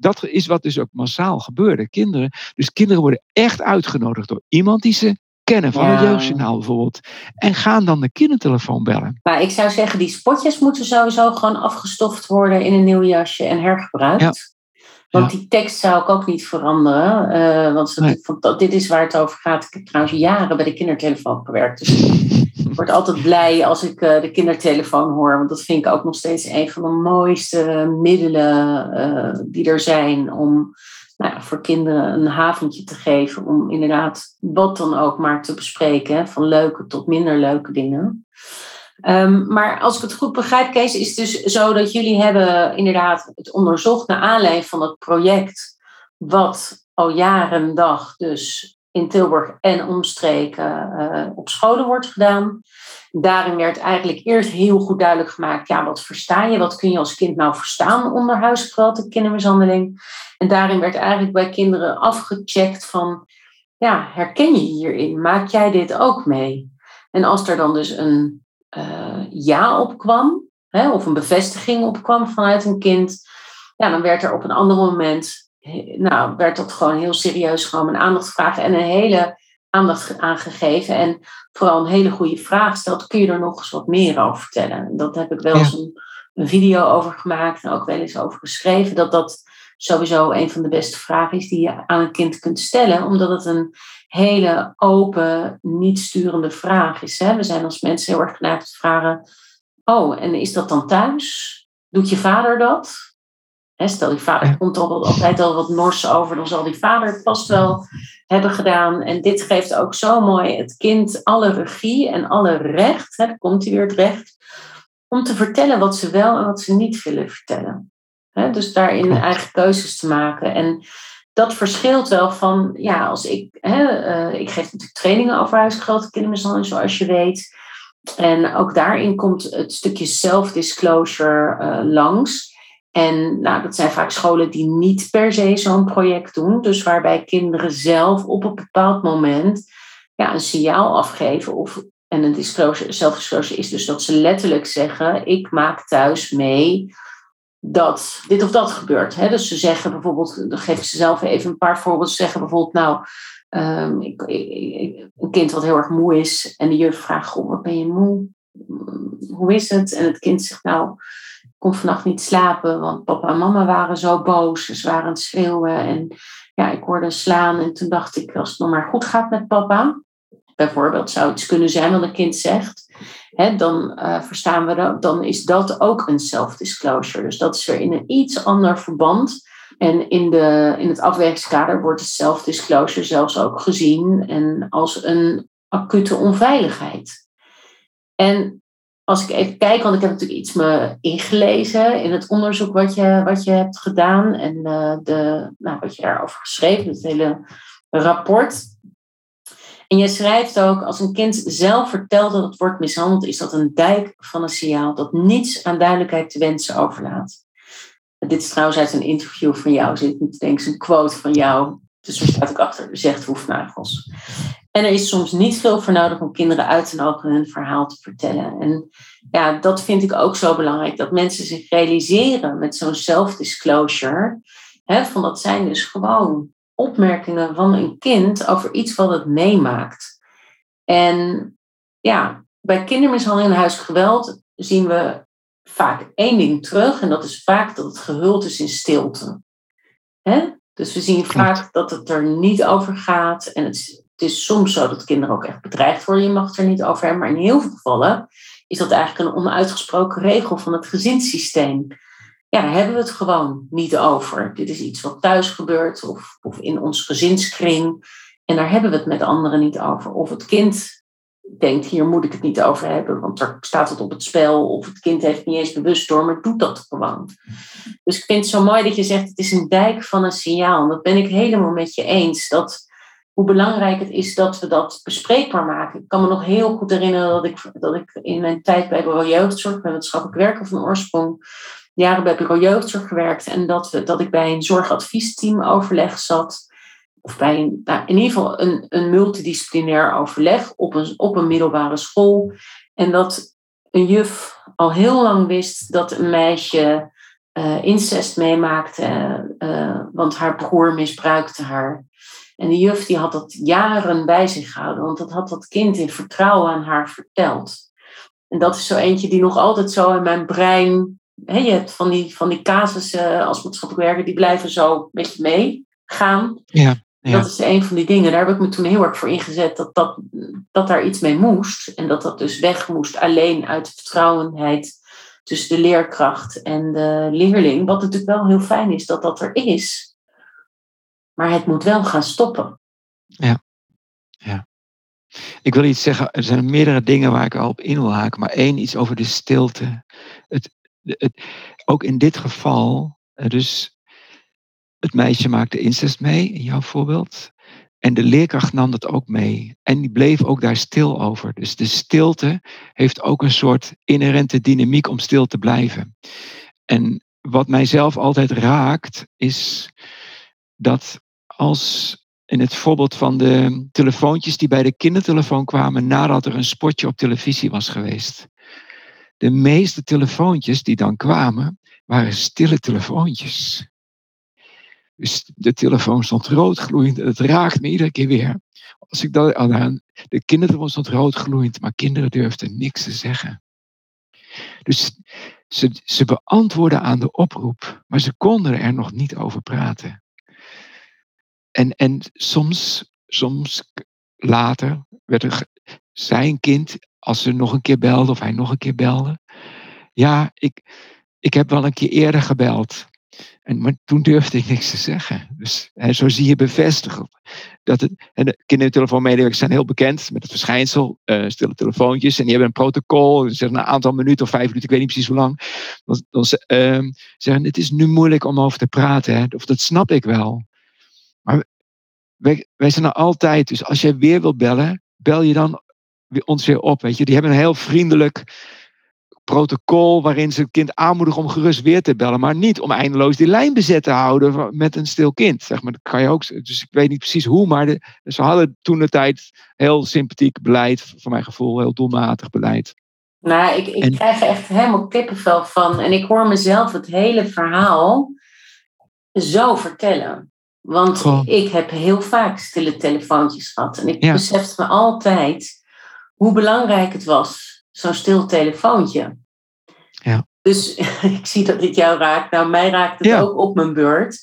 dat is wat dus ook massaal gebeurde. Kinderen, dus kinderen worden echt uitgenodigd door iemand die ze kennen van het jeugdjournaal bijvoorbeeld. En gaan dan de kindertelefoon bellen. Maar ik zou zeggen, die spotjes moeten sowieso gewoon afgestoft worden in een nieuw jasje en hergebruikt. Want die tekst zou ik ook niet veranderen. Uh, want dit is waar het over gaat. Ik heb trouwens jaren bij de kindertelefoon gewerkt. Dus word altijd blij als ik uh, de kindertelefoon hoor. Want dat vind ik ook nog steeds een van de mooiste middelen uh, die er zijn om nou, voor kinderen een haventje te geven. Om inderdaad wat dan ook maar te bespreken. Van leuke tot minder leuke dingen. Um, maar als ik het goed begrijp, Kees, is het dus zo dat jullie hebben inderdaad het onderzocht naar aanleiding van het project. Wat al jaren dag dus in Tilburg en omstreken uh, op scholen wordt gedaan. Daarin werd eigenlijk eerst heel goed duidelijk gemaakt, ja, wat versta je? Wat kun je als kind nou verstaan onder huisgeweld en kindermishandeling? En daarin werd eigenlijk bij kinderen afgecheckt van, ja, herken je hierin? Maak jij dit ook mee? En als er dan dus een uh, ja opkwam, hè, of een bevestiging opkwam vanuit een kind, ja, dan werd er op een ander moment nou, werd dat gewoon heel serieus genomen, aandacht vragen en een hele aandacht aangegeven. En vooral een hele goede vraag stelt, kun je er nog eens wat meer over vertellen? Dat heb ik wel eens een, een, video over gemaakt en ook wel eens over geschreven, dat dat sowieso een van de beste vragen is die je aan een kind kunt stellen, omdat het een hele open, niet sturende vraag is. Hè? We zijn als mensen heel erg geneigd te vragen, oh, en is dat dan thuis? Doet je vader dat? Stel, die vader komt al altijd al wat nors over, dan zal die vader het vast wel hebben gedaan. En dit geeft ook zo mooi het kind alle regie en alle recht, hè, komt hij weer het recht, om te vertellen wat ze wel en wat ze niet willen vertellen. dus daarin eigen keuzes te maken. En dat verschilt wel van, ja, als ik, uh, ik geef natuurlijk trainingen over huisgeweld, kindermishandeling, zoals je weet. En ook daarin komt het stukje self-disclosure uh, langs. En nou, dat zijn vaak scholen die niet per se zo'n project doen. Dus waarbij kinderen zelf op een bepaald moment ja, een signaal afgeven. Of, en een disclosure, self-disclosure is dus dat ze letterlijk zeggen: Ik maak thuis mee dat dit of dat gebeurt. Hè? Dus ze zeggen bijvoorbeeld, dan ik ze zelf even een paar voorbeelden. Ze zeggen bijvoorbeeld, nou, um, ik, een kind wat heel erg moe is en de juf vraagt, wat ben je moe? Hoe is het? En het kind zegt, nou, kon vannacht niet slapen, want papa en mama waren zo boos. Ze waren het schreeuwen en ja, ik hoorde slaan. En toen dacht ik, als het nog maar goed gaat met papa, bijvoorbeeld zou iets kunnen zijn wat een kind zegt, hè, dan uh, verstaan we dat, dan is dat ook een self-disclosure. Dus dat is er in een iets ander verband. En in, de, in het afwerkingskader wordt de self-disclosure zelfs ook gezien en als een acute onveiligheid. En als ik even kijk, want ik heb natuurlijk iets me ingelezen in het onderzoek wat je, wat je hebt gedaan en uh, de, nou, wat je daarover geschreven, het hele rapport. En je schrijft ook, als een kind zelf vertelt dat het wordt mishandeld, is dat een dijk van een signaal dat niets aan duidelijkheid te wensen overlaat. Dit is trouwens uit een interview van jou, zit niet denk een quote van jou. Dus er staat ook achter, zegt Hoefnagels. En er is soms niet veel voor nodig om kinderen uit te nodigen hun verhaal te vertellen. En ja, dat vind ik ook zo belangrijk, dat mensen zich realiseren met zo'n self-disclosure. Hè, van dat zijn dus gewoon opmerkingen van een kind over iets wat het meemaakt. En ja, bij kindermishandeling en huisgeweld zien we vaak één ding terug. En dat is vaak dat het gehuld is in stilte. Hè? Dus we zien vaak dat het er niet over gaat. En het het is soms zo dat kinderen ook echt bedreigd worden. Je mag het er niet over hebben. Maar in heel veel gevallen is dat eigenlijk een onuitgesproken regel van het gezinssysteem. Ja, daar hebben we het gewoon niet over. Dit is iets wat thuis gebeurt of, of in ons gezinskring. En daar hebben we het met anderen niet over. Of het kind denkt, hier moet ik het niet over hebben, want er staat het op het spel. Of het kind heeft niet eens bewust door, maar doet dat gewoon. Dus ik vind het zo mooi dat je zegt, het is een dijk van een signaal. En dat ben ik helemaal met je eens. Dat hoe belangrijk het is dat we dat bespreekbaar maken. Ik kan me nog heel goed herinneren dat ik, dat ik in mijn tijd bij Bureau Jeugdzorg, bij wetenschappelijk werken van oorsprong, jaren bij Bureau Jeugdzorg gewerkt en dat, we, dat ik bij een zorgadviesteam overleg zat. Of bij een, nou, in ieder geval een, een multidisciplinair overleg op een, op een middelbare school. En dat een juf al heel lang wist dat een meisje uh, incest meemaakte, uh, want haar broer misbruikte haar. En de juf die had dat jaren bij zich gehouden, want dat had dat kind in vertrouwen aan haar verteld. En dat is zo eentje die nog altijd zo in mijn brein. Hè, je hebt van die, van die casussen als maatschappelijk werker, die blijven zo met je meegaan. Ja, ja. Dat is een van die dingen. Daar heb ik me toen heel erg voor ingezet dat, dat, dat daar iets mee moest. En dat dat dus weg moest alleen uit de vertrouwenheid tussen de leerkracht en de leerling. Wat natuurlijk wel heel fijn is dat dat er is. Maar het moet wel gaan stoppen. Ja, ja. Ik wil iets zeggen. Er zijn meerdere dingen waar ik al op in wil haken. Maar één, iets over de stilte. Het, het, ook in dit geval, dus het meisje maakte incest mee, in jouw voorbeeld. En de leerkracht nam dat ook mee. En die bleef ook daar stil over. Dus de stilte heeft ook een soort inherente dynamiek om stil te blijven. En wat mijzelf altijd raakt, is dat als in het voorbeeld van de telefoontjes die bij de kindertelefoon kwamen nadat er een spotje op televisie was geweest. De meeste telefoontjes die dan kwamen, waren stille telefoontjes. Dus de telefoon stond roodgloeiend en het raakt me iedere keer weer. Als ik dat aan de kindertelefoon stond roodgloeiend, maar kinderen durfden niks te zeggen. Dus ze, ze beantwoorden aan de oproep, maar ze konden er nog niet over praten. En, en soms, soms later werd er, zijn kind, als ze nog een keer belde of hij nog een keer belde, ja, ik, ik heb wel een keer eerder gebeld. En, maar toen durfde ik niks te zeggen. Dus zo zie je bevestigd dat het. En de kindertelefoonmedewerkers zijn heel bekend met het verschijnsel, uh, stille telefoontjes. En die hebben een protocol. Ze zeggen een aantal minuten of vijf minuten, ik weet niet precies hoe lang. Dan, dan uh, zeggen: Het is nu moeilijk om over te praten. Hè, of dat snap ik wel. Maar wij, wij zijn er altijd. Dus als jij weer wilt bellen, bel je dan ons weer op. Weet je. Die hebben een heel vriendelijk protocol waarin ze het kind aanmoedigen om gerust weer te bellen, maar niet om eindeloos die lijn bezet te houden met een stil kind. Zeg maar. Dat kan je ook, dus ik weet niet precies hoe, maar de, ze hadden toen de tijd heel sympathiek beleid, voor mijn gevoel heel doelmatig beleid. Nou, ik, ik krijg er echt helemaal kippenvel van en ik hoor mezelf het hele verhaal zo vertellen. Want ik heb heel vaak stille telefoontjes gehad en ik ja. besefte me altijd hoe belangrijk het was zo'n stil telefoontje. Ja. Dus ik zie dat dit jou raakt. Nou, mij raakt het ook op mijn beurt.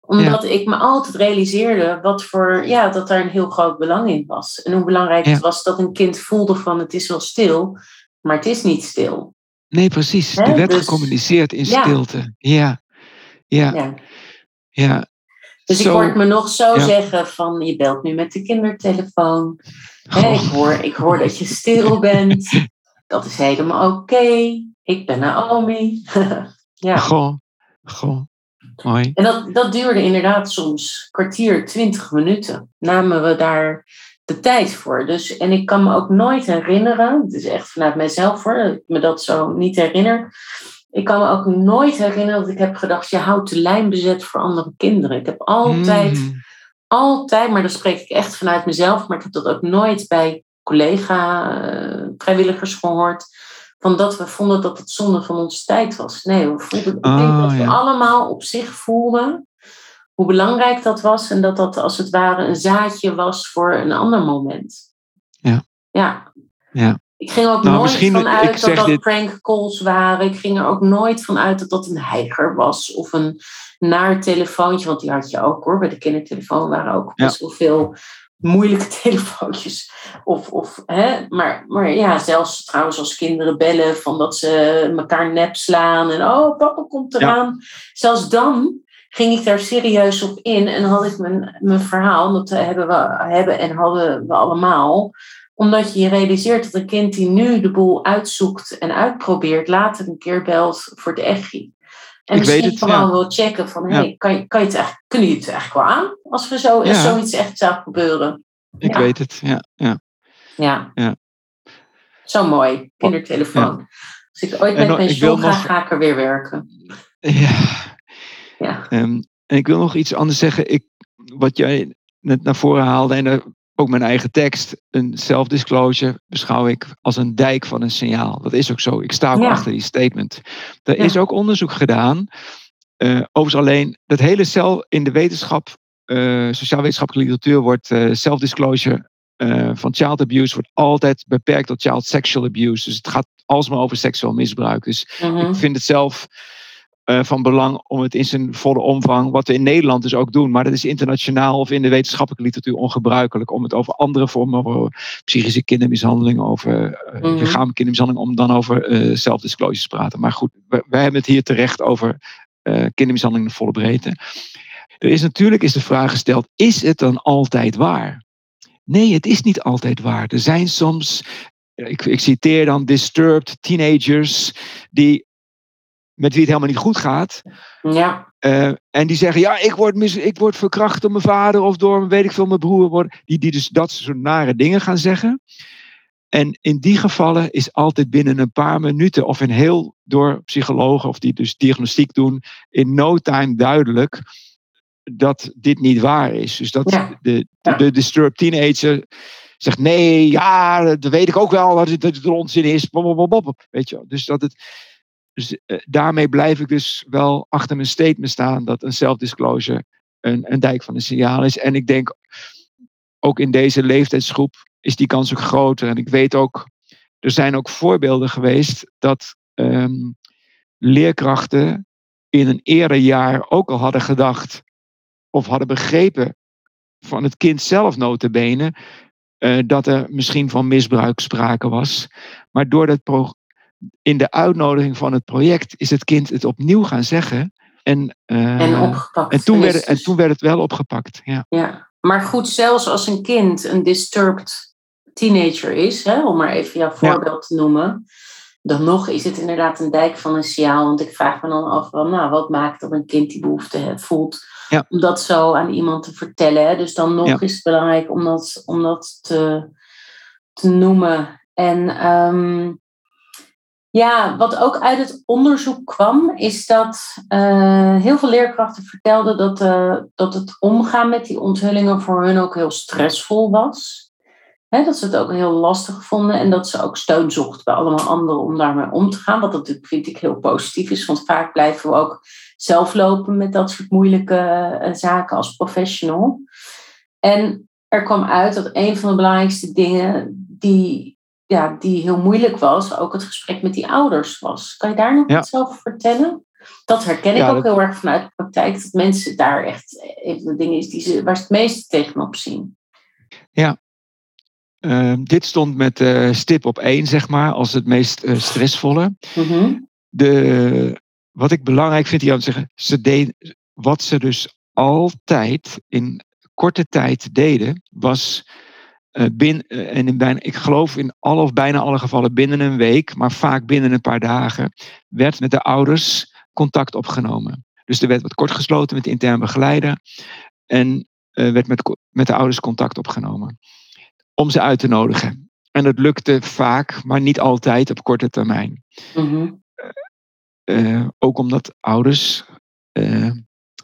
Omdat ik me altijd realiseerde wat voor, ja, dat daar een heel groot belang in was. En hoe belangrijk het was dat een kind voelde van het is wel stil, maar het is niet stil. Nee, precies. Er werd dus, gecommuniceerd in stilte. Ja. Ja. ja. Dus ik hoor me nog zo zeggen van je belt nu met de kindertelefoon. ik, hoor, ik hoor dat je stil bent. Dat is helemaal oké. Ik ben Naomi. ja. Goh, goh. Mooi. En dat, dat duurde inderdaad soms kwartier, twintig minuten. Namen we daar de tijd voor. Dus, en ik kan me ook nooit herinneren, het is echt vanuit mijzelf hoor, dat ik me dat zo niet herinner. Ik kan me ook nooit herinneren dat ik heb gedacht, je houdt de lijn bezet voor andere kinderen. Ik heb altijd, mm. altijd, maar dan spreek ik echt vanuit mezelf, maar ik heb dat ook nooit bij collega-vrijwilligers eh, gehoord. Van dat we vonden dat het zonde van onze tijd was. Nee, we voelden, ik denk oh, dat we allemaal op zich voelden hoe belangrijk dat was. En dat dat als het ware een zaadje was voor een ander moment. Ja. Ja. ja. Ik ging ook nou, nooit vanuit dat dat dit... prank calls waren. Ik ging er ook nooit van uit dat dat een heiger was. Of een naar telefoontje. Want die had je ook hoor. Bij de kindertelefoon waren ook best wel veel moeilijke telefoontjes. Of, of, hè? Maar, maar ja, zelfs trouwens als kinderen bellen van dat ze elkaar nep slaan en oh, papa komt eraan. Zelfs dan ging ik daar serieus op in en had ik mijn, mijn verhaal, dat hebben we hebben en hadden we allemaal. Omdat je je realiseert dat een kind die nu de boel uitzoekt en uitprobeert, later een keer belt voor de echi. En ik misschien gewoon wil checken van, hey, kan, kan je het echt, kunnen jullie het eigenlijk wel aan als we zo, ja. zoiets echt zou gebeuren? Ik weet het, ja. Ja. ja. ja. Zo mooi, kindertelefoon. Als ik ooit met pensioen ga, ga ik er weer werken. Ja. ja. Um, en ik wil nog iets anders zeggen. Ik, wat jij net naar voren haalde, en daar ook mijn eigen tekst, een self-disclosure beschouw ik als een dijk van een signaal. Dat is ook zo. Ik sta ook achter die statement. Er is ook onderzoek gedaan. Uh, overigens alleen, dat hele cel in de wetenschap, uh, sociaal-wetenschappelijke literatuur, wordt uh, self-disclosure van child abuse wordt altijd beperkt tot child sexual abuse. Dus het gaat alsmaar over seksueel misbruik. Dus -hmm. ik vind het zelf uh, van belang om het in zijn volle omvang, wat we in Nederland dus ook doen, maar dat is internationaal of in de wetenschappelijke literatuur ongebruikelijk om het over andere vormen, over psychische kindermishandeling, over uh, mm -hmm. lichamelijke kindermishandeling, om dan over uh, te praten. Maar goed, wij, wij, hebben het hier terecht over kindermishandeling in de volle breedte. Er is natuurlijk is de vraag gesteld, is het dan altijd waar? Nee, het is niet altijd waar. Er zijn soms ik, ik, citeer dan disturbed teenagers die met wie het helemaal niet goed gaat. Ja. Uh, en die zeggen, ja, ik word, mis, ik word verkracht door mijn vader of door, weet ik veel, mijn broer. Worden, die, die dus dat soort nare dingen gaan zeggen. En in die gevallen is altijd binnen een paar minuten of een heel door psychologen of die dus diagnostiek doen, in no time duidelijk dat dit niet waar is. Dus dat ja. de, de, de disturbed teenager zegt nee, ja, dat weet ik ook wel dat het, dat het onzin is. Weet je, dus dat het uh, daarmee blijf ik dus wel achter mijn statement staan dat een self-disclosure een, een dijk van een signaal is. En ik denk ook in deze leeftijdsgroep is die kans ook groter. En ik weet ook, er zijn ook voorbeelden geweest dat um, leerkrachten in een eerder jaar ook al hadden gedacht of hadden begrepen van het kind zelf notabene uh, dat er misschien van misbruik sprake was. Maar door dat pro in de uitnodiging van het project is het kind het opnieuw gaan zeggen. En, uh, en opgepakt. En toen, werd, en toen werd het wel opgepakt. Ja. ja, maar goed, zelfs als een kind een disturbed teenager is, hè, om maar even jouw voorbeeld ja. te noemen, dan nog is het inderdaad een dijk van een signaal. Want ik vraag me dan af, wel, nou, wat maakt dat een kind die behoefte voelt ja. om dat zo aan iemand te vertellen? Hè? Dus dan nog ja. is het belangrijk om dat, om dat te, te noemen. En um, ja, wat ook uit het onderzoek kwam, is dat uh, heel veel leerkrachten vertelden dat, uh, dat het omgaan met die onthullingen voor hun ook heel stressvol was. Dat ze het ook heel lastig vonden en dat ze ook steun zochten bij allemaal anderen om daarmee om te gaan. Wat natuurlijk vind ik heel positief is, want vaak blijven we ook zelf lopen met dat soort moeilijke uh, zaken als professional. En er kwam uit dat een van de belangrijkste dingen die ja, die heel moeilijk was, ook het gesprek met die ouders was. Kan je daar nog ja. iets over vertellen? Dat herken ik ook dat... heel erg vanuit de praktijk, dat mensen daar echt een van de dingen is die ze, waar ze het meeste tegenop zien. Ja, uh, dit stond met uh, stip op één, zeg maar, als het meest uh, stressvolle. -hmm. de, wat ik belangrijk vind hier aan te zeggen, ze deden, wat ze dus altijd in korte tijd deden, was bin, uh, en in bijna, ik geloof in alle of bijna alle gevallen binnen een week, maar vaak binnen een paar dagen, werd met de ouders contact opgenomen. Dus er werd wat kort gesloten met de interne begeleider en uh, werd met, met de ouders contact opgenomen. Om ze uit te nodigen. En dat lukte vaak, maar niet altijd op korte termijn. Mm-hmm. ook omdat ouders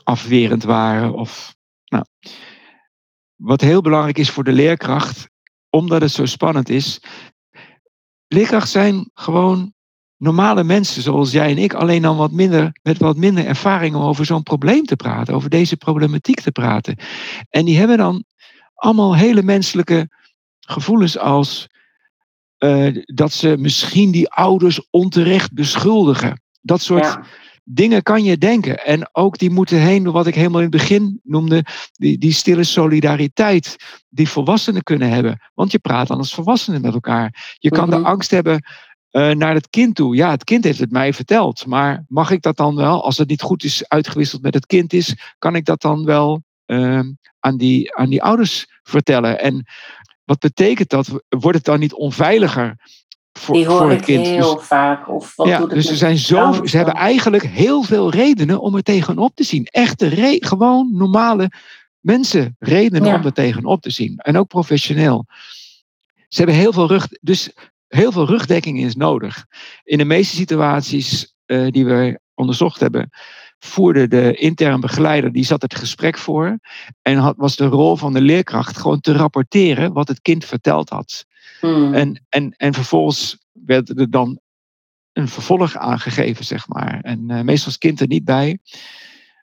afwerend waren of. Nou, wat heel belangrijk is voor de leerkracht, omdat het zo spannend is. Leerkrachten zijn gewoon normale mensen zoals jij en ik, alleen dan wat minder, met wat minder ervaring om over zo'n probleem te praten, over deze problematiek te praten. En die hebben dan allemaal hele menselijke gevoelens als uh, dat ze misschien die ouders onterecht beschuldigen. Dat soort ja dingen kan je denken. En ook die moeten heen door wat ik helemaal in het begin noemde, die, die stille solidariteit die volwassenen kunnen hebben. Want je praat dan als volwassenen met elkaar. Je kan de angst hebben uh, naar het kind toe. Ja, het kind heeft het mij verteld. Maar mag ik dat dan wel, als het niet goed is uitgewisseld met het kind is, kan ik dat dan wel uh, aan, die, aan die ouders vertellen? En wat betekent dat? Wordt het dan niet onveiliger voor, die hoor voor ik kind. heel dus, vaak. Of wat ja, dus er zijn zo, ze hebben eigenlijk heel veel redenen om er tegenop te zien. Echte, re, gewoon normale mensen redenen ja. om er tegenop te zien. En ook professioneel. Ze hebben heel veel rug, dus heel veel rugdekking is nodig. In de meeste situaties uh, die we onderzocht hebben, voerde de intern begeleider, die zat het gesprek voor. En had, was de rol van de leerkracht gewoon te rapporteren wat het kind verteld had. Hmm. En, en, en vervolgens werd er dan een vervolg aangegeven, zeg maar. En uh, meestal was kind er niet bij.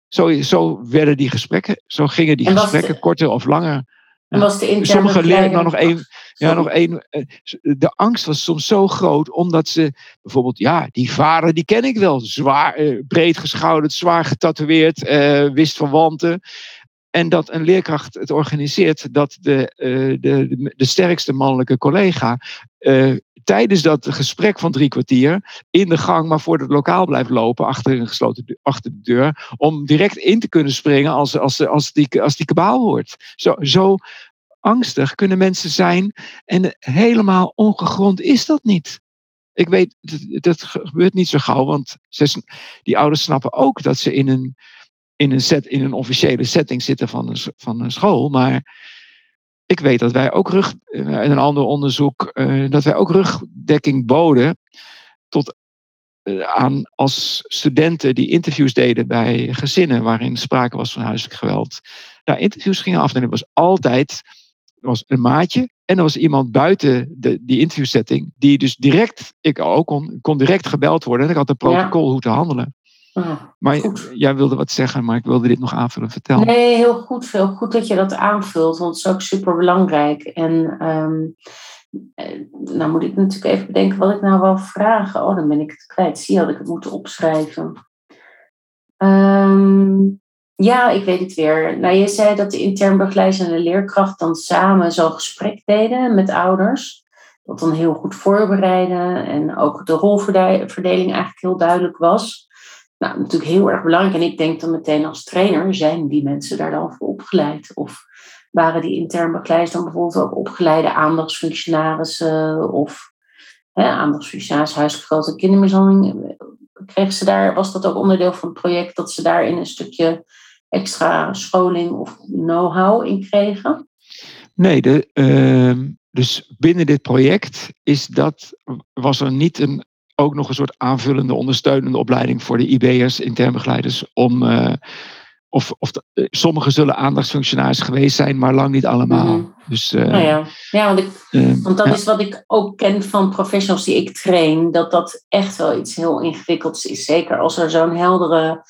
Zo, zo werden die gesprekken, zo gingen die gesprekken de, korter of langer. En was de Sommige leren nou nog één. Ja, nog één. Eh, de angst was soms zo groot, omdat ze bijvoorbeeld, ja, die vader, die ken ik wel. Zwaar, eh, breed geschouderd, zwaar getatoeëerd, eh, wist van wanten. En dat een leerkracht het organiseert dat de, uh, de, de, sterkste mannelijke collega uh, tijdens dat gesprek van drie kwartier in de gang, maar voor het lokaal blijft lopen, achter een gesloten achter de deur, om direct in te kunnen springen als, als, als, die, als die kabaal hoort. Zo, zo angstig kunnen mensen zijn en helemaal ongegrond is dat niet. Ik weet, dat, dat gebeurt niet zo gauw, want ze, die ouders snappen ook dat ze in een in een, set, in een officiële setting zitten van een, van een school. Maar ik weet dat wij ook rug, eh, in een ander onderzoek, uh, dat wij ook rugdekking boden tot, uh, aan als studenten die interviews deden bij gezinnen waarin sprake was van huiselijk geweld. Daar interviews gingen afnemen. Er was altijd er was een maatje en er was iemand buiten de, die interviewsetting die dus direct, ik ook kon, kon direct gebeld worden en ik had een protocol hoe te handelen. Ah, maar jij wilde wat zeggen, maar ik wilde dit nog aanvullen. Vertel. Nee, heel goed. Heel goed dat je dat aanvult, want het is ook super belangrijk. En um, nou moet ik natuurlijk even bedenken wat ik nou wil vragen. Oh, dan ben ik het kwijt. Zie had ik het moeten opschrijven. Um, ja, ik weet het weer. Nou, je zei dat de intern begeleider en de leerkracht dan samen zo'n gesprek deden met ouders. Dat dan heel goed voorbereiden en ook de rolverdeling eigenlijk heel duidelijk was. Nou, natuurlijk heel erg belangrijk. En ik denk dan meteen als trainer, zijn die mensen daar dan voor opgeleid? Of waren die intern begeleiders dan bijvoorbeeld ook opgeleide aandachtsfunctionarissen of hè, aandachtsfunctionarissen, huisgeveld kindermishandeling? Kregen ze daar, was dat ook onderdeel van het project dat ze daarin een stukje extra scholing of know-how in kregen? Nee, de, uh, dus binnen dit project is dat, was er niet een ook nog een soort aanvullende ondersteunende opleiding voor de IB'ers, intern begeleiders, om. Uh, of, of de, uh, sommigen zullen aandachtsfunctionaris geweest zijn, maar lang niet allemaal. Mm. Dus, uh, nou ja, ja want, ik, want dat ja. is wat ik ook ken van professionals die ik train, dat dat echt wel iets heel ingewikkelds is. Zeker als er zo'n heldere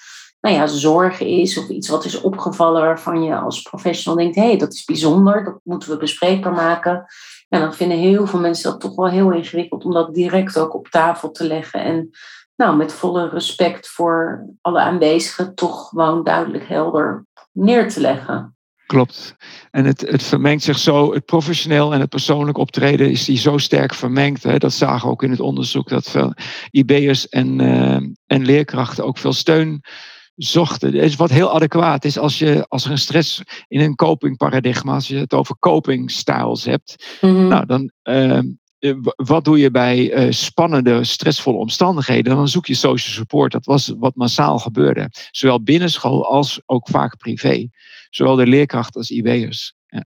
nou ja, zorg is of iets wat is opgevallen waarvan je als professional denkt, hé, hey, dat is bijzonder, dat moeten we bespreekbaar maken. En dan vinden heel veel mensen dat toch wel heel ingewikkeld om dat direct ook op tafel te leggen. En nou, met volle respect voor alle aanwezigen toch gewoon duidelijk helder neer te leggen. Klopt. En het, het vermengt zich zo, het professioneel en het persoonlijk optreden is die zo sterk vermengd. Hè? Dat zagen we ook in het onderzoek, dat veel IB'ers en, uh, en leerkrachten ook veel steun zochten. is wat heel adequaat is als, je, als er een stress in een copingparadigma, als je het over copingstyles hebt, mm-hmm. nou, dan uh, wat doe je bij uh, spannende, stressvolle omstandigheden? Dan zoek je social support. Dat was wat massaal gebeurde. Zowel binnen school als ook vaak privé. Zowel de leerkrachten als IW'ers. Ja.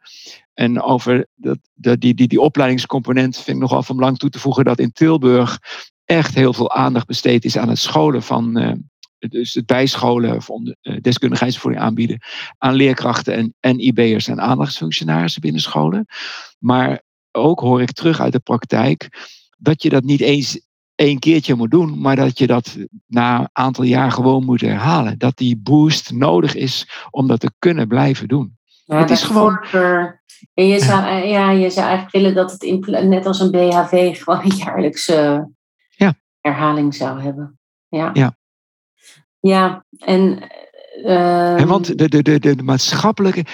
En over dat, dat, die, die, die opleidingscomponent vind ik nogal van belang toe te voegen dat in Tilburg echt heel veel aandacht besteed is aan het scholen van, uh, dus het bijscholen of deskundigheidsvoering aanbieden aan leerkrachten en, en IB'ers en aandachtsfunctionarissen binnen scholen. Maar ook hoor ik terug uit de praktijk dat je dat niet eens één keertje moet doen, maar dat je dat na een aantal jaar gewoon moet herhalen. Dat die boost nodig is om dat te kunnen blijven doen. Ja, het is gewoon. En je zou, ja, je zou eigenlijk willen dat het net als een BHV gewoon een jaarlijkse ja. herhaling zou hebben. Ja. ja. Ja, en. Uh, en want de, de, de, de maatschappelijke.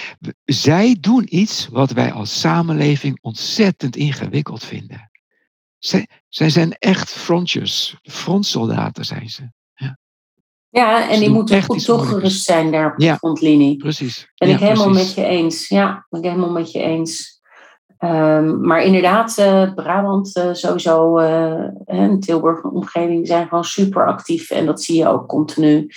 Zij doen iets wat wij als samenleving ontzettend ingewikkeld vinden. Zij, zij zijn echt frontjes. Frontsoldaten zijn ze. Ja, ja en die moeten goed toegerust zijn daar op de ja, frontlinie. Precies. Ben ja, ik helemaal precies. met je eens. Ja, ben ik helemaal met je eens. Um, maar inderdaad, uh, Brabant uh, sowieso uh, en Tilburg en omgeving zijn gewoon super actief. En dat zie je ook continu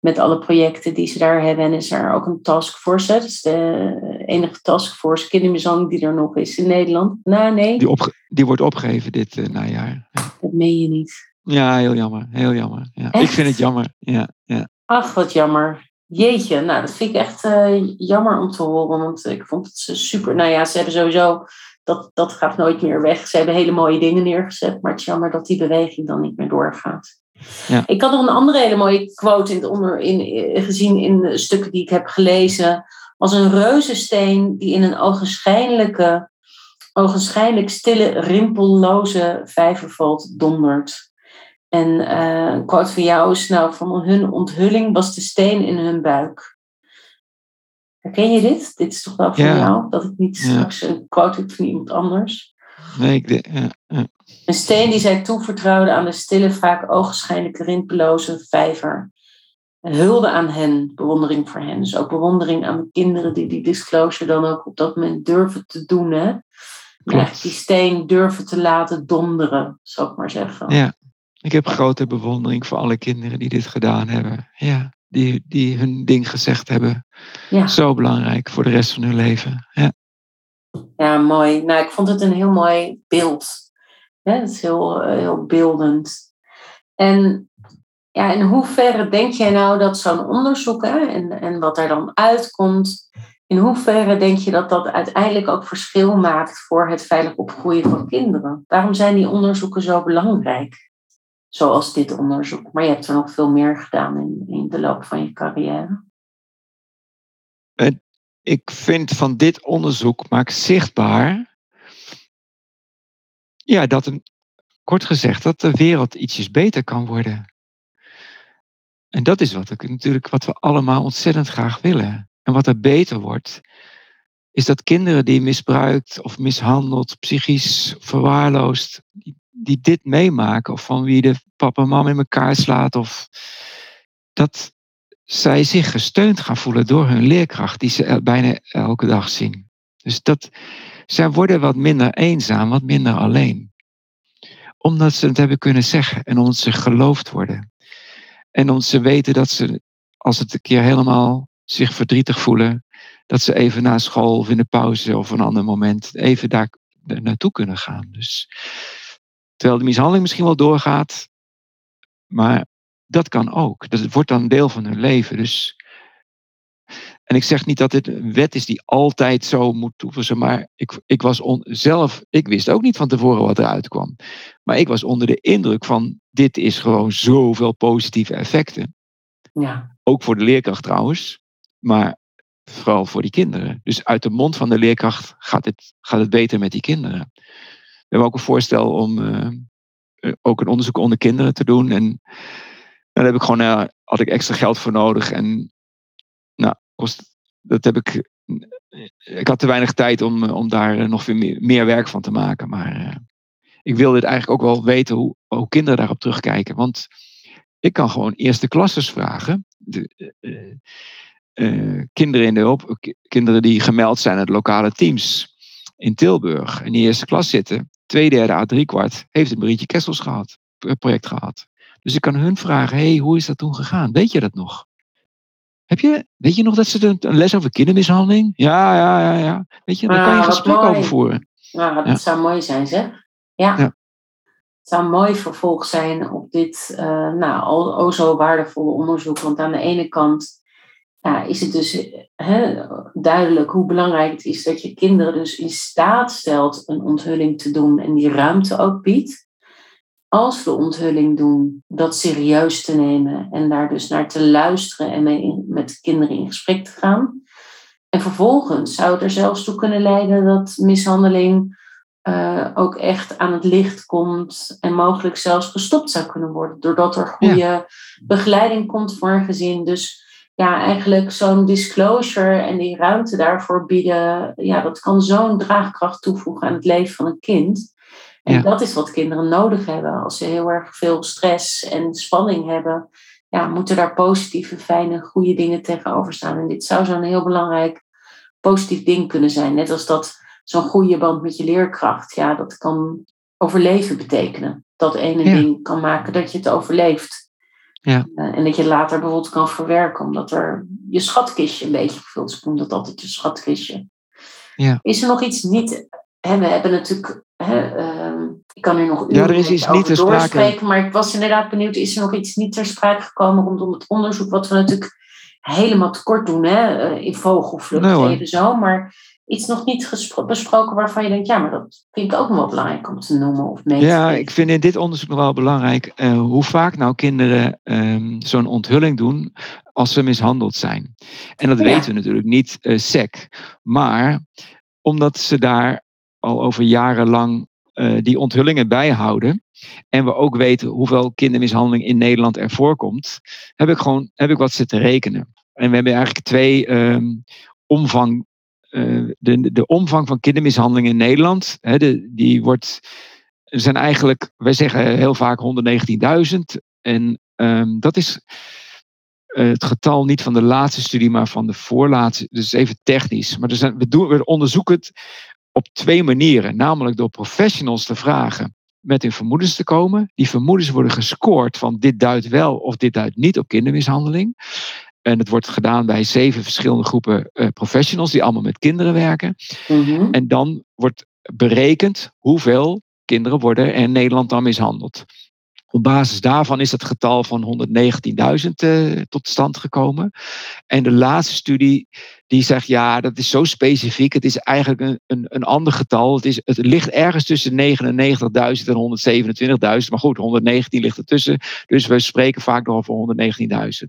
met alle projecten die ze daar hebben. En is er ook een taskforce. Dat is de enige taskforce kindermishandeling die er nog is in Nederland. Nou, nee. Die, opge die wordt opgegeven dit najaar. Dat meen je niet. Ja, heel jammer. Heel jammer. Ja. Ik vind het jammer. Ja, ja. Ach, wat jammer. Jeetje, nou dat vind ik echt uh, jammer om te horen, want ik vond het super. Nou ja, ze hebben sowieso, dat, dat gaat nooit meer weg. Ze hebben hele mooie dingen neergezet, maar het is jammer dat die beweging dan niet meer doorgaat. Ja. Ik had nog een andere hele mooie quote in het onder, in, gezien in stukken die ik heb gelezen. Als een reuzensteen die in een ogenschijnlijke, ogenschijnlijk stille, rimpelloze vijver valt, dondert. En uh, een quote van jou is nou, van hun onthulling was de steen in hun buik. Herken je dit? Dit is toch wel van jou? Dat ik niet straks een quote heb van iemand anders. Nee, ik ja, ja. Een steen die zij toevertrouwde aan de stille, vaak ogenschijnlijke, rimpeloze vijver. Hulde aan hen, bewondering voor hen. Dus ook bewondering aan de kinderen die die disclosure dan ook op dat moment durven te doen. Hè? die steen durven te laten donderen, zou ik maar zeggen. Ja, ik heb grote bewondering voor alle kinderen die dit gedaan hebben. Ja, die, die hun ding gezegd hebben. Ja. Zo belangrijk voor de rest van hun leven. Ja. ja, mooi. Nou, ik vond het een heel mooi beeld. Het is heel, eh, heel beeldend. En ja, in hoeverre denk jij nou dat zo'n onderzoek hè, en, en wat er dan uitkomt, in hoeverre denk je dat dat uiteindelijk ook verschil maakt voor het veilig opgroeien van kinderen? Waarom zijn die onderzoeken zo belangrijk? Zoals dit onderzoek. Maar je hebt er nog veel meer gedaan in, in de loop van je carrière. Ik vind van dit onderzoek maakt zichtbaar. Ja, dat een, kort gezegd, dat de wereld ietsjes beter kan worden. En dat is wat, ik, natuurlijk wat we allemaal ontzettend graag willen. En wat er beter wordt, is dat kinderen die misbruikt of mishandeld, psychisch verwaarloosd, dit meemaken, of van wie de papa en mama in elkaar slaat, of dat zij zich gesteund gaan voelen door hun leerkracht, die ze bijna elke dag zien. Dus dat zij worden wat minder eenzaam, wat minder alleen. Omdat ze het hebben kunnen zeggen en omdat ze geloofd worden. En omdat ze weten dat ze, als het een keer helemaal zich verdrietig voelen, dat ze even na school of in de pauze of een ander moment even daar naartoe kunnen gaan. Dus Terwijl de mishandeling misschien wel doorgaat. Maar dat kan ook. Dat wordt dan deel van hun leven. Dus, en ik zeg niet dat dit een wet is die altijd zo moet toepassen. Maar ik, ik was on, zelf, ik wist ook niet van tevoren wat eruit kwam. Maar ik was onder de indruk van dit is gewoon zoveel positieve effecten. Ja. Ook voor de leerkracht trouwens. Maar vooral voor die kinderen. Dus uit de mond van de leerkracht gaat het, gaat het beter met die kinderen. Hebben ook een voorstel om uh, ook een onderzoek onder kinderen te doen. En daar heb ik gewoon, uh, had ik extra geld voor nodig. En nou, kost, dat heb ik. Ik had te weinig tijd om, om daar nog veel meer, werk van te maken. Maar ik wilde het eigenlijk ook wel weten hoe, kinderen daarop terugkijken. Want ik kan gewoon eerste klasses vragen. De, kinderen in de hulp, kinderen die gemeld zijn uit lokale teams in Tilburg in die eerste klas zitten twee derde à drie kwart heeft het Marietje Kessels gehad, project gehad. Dus ik kan hun vragen, hey, hoe is dat toen gegaan? Weet je dat nog? Heb je, weet je nog dat ze een, les over kindermishandeling? Ja, ja, ja, ja. Weet je, daar kan je een ah, gesprek over voeren. Nou, dat zou mooi zijn, zeg. Ja. ja. Het zou mooi vervolg zijn op dit, uh, nou, al, zo waardevolle onderzoek. Want aan de ene kant ja, is het dus duidelijk hoe belangrijk het is dat je kinderen dus in staat stelt een onthulling te doen en die ruimte ook biedt. Als we onthulling doen, dat serieus te nemen en daar dus naar te luisteren en mee met kinderen in gesprek te gaan. En vervolgens zou het er zelfs toe kunnen leiden dat mishandeling uh, ook echt aan het licht komt en mogelijk zelfs gestopt zou kunnen worden, doordat er goede begeleiding komt voor een gezin. Dus ja, eigenlijk zo'n disclosure en die ruimte daarvoor bieden, ja, dat kan zo'n draagkracht toevoegen aan het leven van een kind. En dat is wat kinderen nodig hebben. Als ze heel erg veel stress en spanning hebben, ja, moeten daar positieve, fijne, goede dingen tegenover staan. En dit zou zo'n heel belangrijk positief ding kunnen zijn. Net als dat zo'n goede band met je leerkracht, ja, dat kan overleven betekenen. Dat ene ding kan maken dat je het overleeft. Ja. Eh, en dat je later bijvoorbeeld kan verwerken, omdat er je schatkistje een beetje gevuld is. Ik noem dat altijd je schatkistje. Ja. Is er nog iets niet hè, we hebben natuurlijk. Hè, ehm, ik kan er nog ja, er is iets niet ter sprake. Maar ik was inderdaad benieuwd, is er nog iets niet ter sprake gekomen rondom het onderzoek, wat we natuurlijk helemaal tekort doen hè, eh, in vogelvluchten nee, zo. Maar iets nog niet besproken waarvan je denkt, ja, maar dat vind ik ook nog wel belangrijk om te noemen of mee Ja, ik vind in dit onderzoek nog wel belangrijk uh, hoe vaak nou kinderen um, zo'n onthulling doen als ze mishandeld zijn. En dat weten we natuurlijk niet uh, sec. Maar omdat ze daar al over jarenlang uh, die onthullingen bijhouden. En we ook weten hoeveel kindermishandeling in Nederland er voorkomt. Heb ik gewoon heb ik wat zitten rekenen. En we hebben eigenlijk twee um, omvang de, de omvang van kindermishandeling in Nederland, hè, die wordt, zijn eigenlijk, wij zeggen heel vaak 119.000. En um, dat is uh, het getal niet van de laatste studie, maar van de voorlaatste. Dus even technisch. Maar er zijn, we, doen, we onderzoeken het op twee manieren. Namelijk door professionals te vragen met hun vermoedens te komen. Die vermoedens worden gescoord van dit duidt wel of dit duidt niet op kindermishandeling. En het wordt gedaan bij zeven verschillende groepen uh, professionals die allemaal met kinderen werken. Mm-hmm. En dan wordt berekend hoeveel kinderen worden in Nederland dan mishandeld. Op basis daarvan is het getal van 119.000 uh, tot stand gekomen. En de laatste studie die zegt, ja, dat is zo specifiek. Het is eigenlijk een, een, een ander getal. Het, is, het ligt ergens tussen 99.000 en 127.000. Maar goed, 119 ligt ertussen. Dus we spreken vaak nog over 119.000.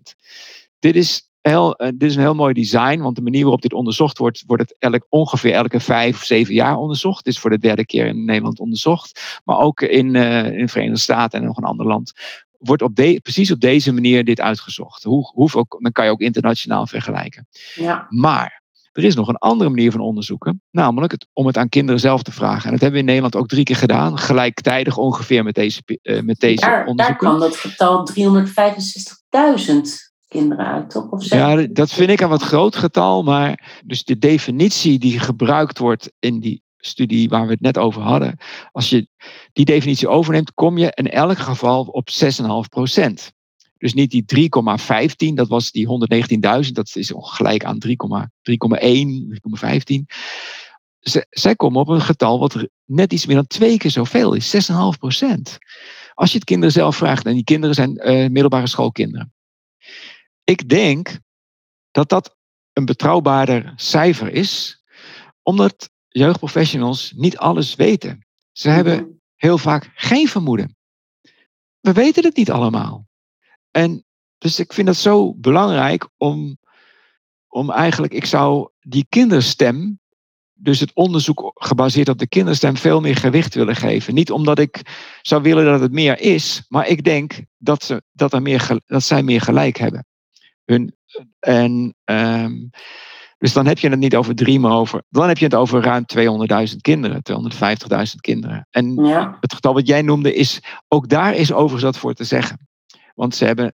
Dit is, heel, uh, dit is een heel mooi design, want de manier waarop dit onderzocht wordt, wordt het elk, ongeveer elke vijf of zeven jaar onderzocht. Het is voor de derde keer in Nederland onderzocht, maar ook in, uh, in de Verenigde Staten en nog een ander land. Wordt op de, precies op deze manier dit uitgezocht. Hoe, hoeveel, dan kan je ook internationaal vergelijken. Ja. Maar er is nog een andere manier van onderzoeken, namelijk het, om het aan kinderen zelf te vragen. En dat hebben we in Nederland ook drie keer gedaan, gelijktijdig ongeveer met deze, uh, met deze daar, onderzoeken. Daar kwam dat getal 365.000 kinderen uit, ja, dat vind ik een wat groot getal, maar dus de definitie die gebruikt wordt in die studie waar we het net over hadden, als je die definitie overneemt, kom je in elk geval op 6,5 procent. Dus niet die 3,15, dat was die 119.000, dat is gelijk aan 3,1, 3,15. Zij komen op een getal wat net iets meer dan twee keer zoveel is, 6,5 procent. Als je het kinderen zelf vraagt, en die kinderen zijn uh, middelbare schoolkinderen. Ik denk dat dat een betrouwbaarder cijfer is, omdat jeugdprofessionals niet alles weten. Ze mhm. hebben heel vaak geen vermoeden. We weten het niet allemaal. En dus ik vind het zo belangrijk om, om eigenlijk, ik zou die kinderstem, dus het onderzoek gebaseerd op de kinderstem, veel meer gewicht willen geven. Niet omdat ik zou willen dat het meer is, maar ik denk dat, ze, dat, er meer, dat zij meer gelijk hebben. Hun, en, um, dus dan heb je het niet over drie, maar over. Dan heb je het over ruim 200.000 kinderen, 250.000 kinderen. En ja. het getal wat jij noemde is. Ook daar is overigens wat voor te zeggen. Want ze hebben.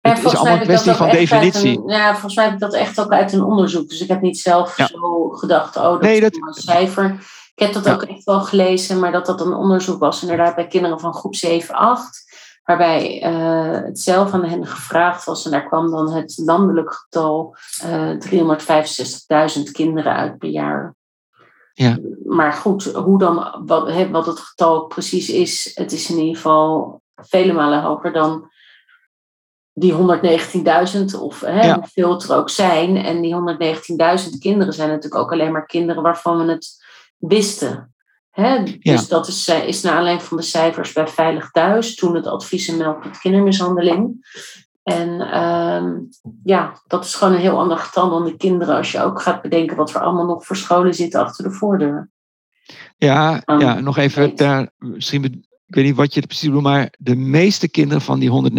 Het is allemaal een kwestie van definitie. Een, ja, volgens mij heb ik dat echt ook uit een onderzoek. Dus ik heb niet zelf ja. zo gedacht, oh, dat nee, is een cijfer. Ik heb dat ook echt wel gelezen, maar dat dat een onderzoek was, inderdaad, bij kinderen van groep 7, 8 waarbij uh, het zelf aan hen gevraagd was. En daar kwam dan het landelijk getal uh, 365.000 kinderen uit per jaar. Ja. Maar goed, hoe dan, wat, wat het getal precies is, het is in ieder geval vele malen hoger dan die 119.000 of hè, ja. hoeveel er ook zijn. En die 119.000 kinderen zijn natuurlijk ook alleen maar kinderen waarvan we het wisten. Hè? Dus dat is, eh, is naar aanleiding van de cijfers bij Veilig Thuis, toen het advies en melk met kindermishandeling. En ehm, ja, dat is gewoon een heel ander getal dan de kinderen als je ook gaat bedenken wat er allemaal nog voor scholen zitten achter de voordeur. Ja, ja nog even daar, misschien, ik weet niet wat je precies bedoelt, maar de meeste kinderen van die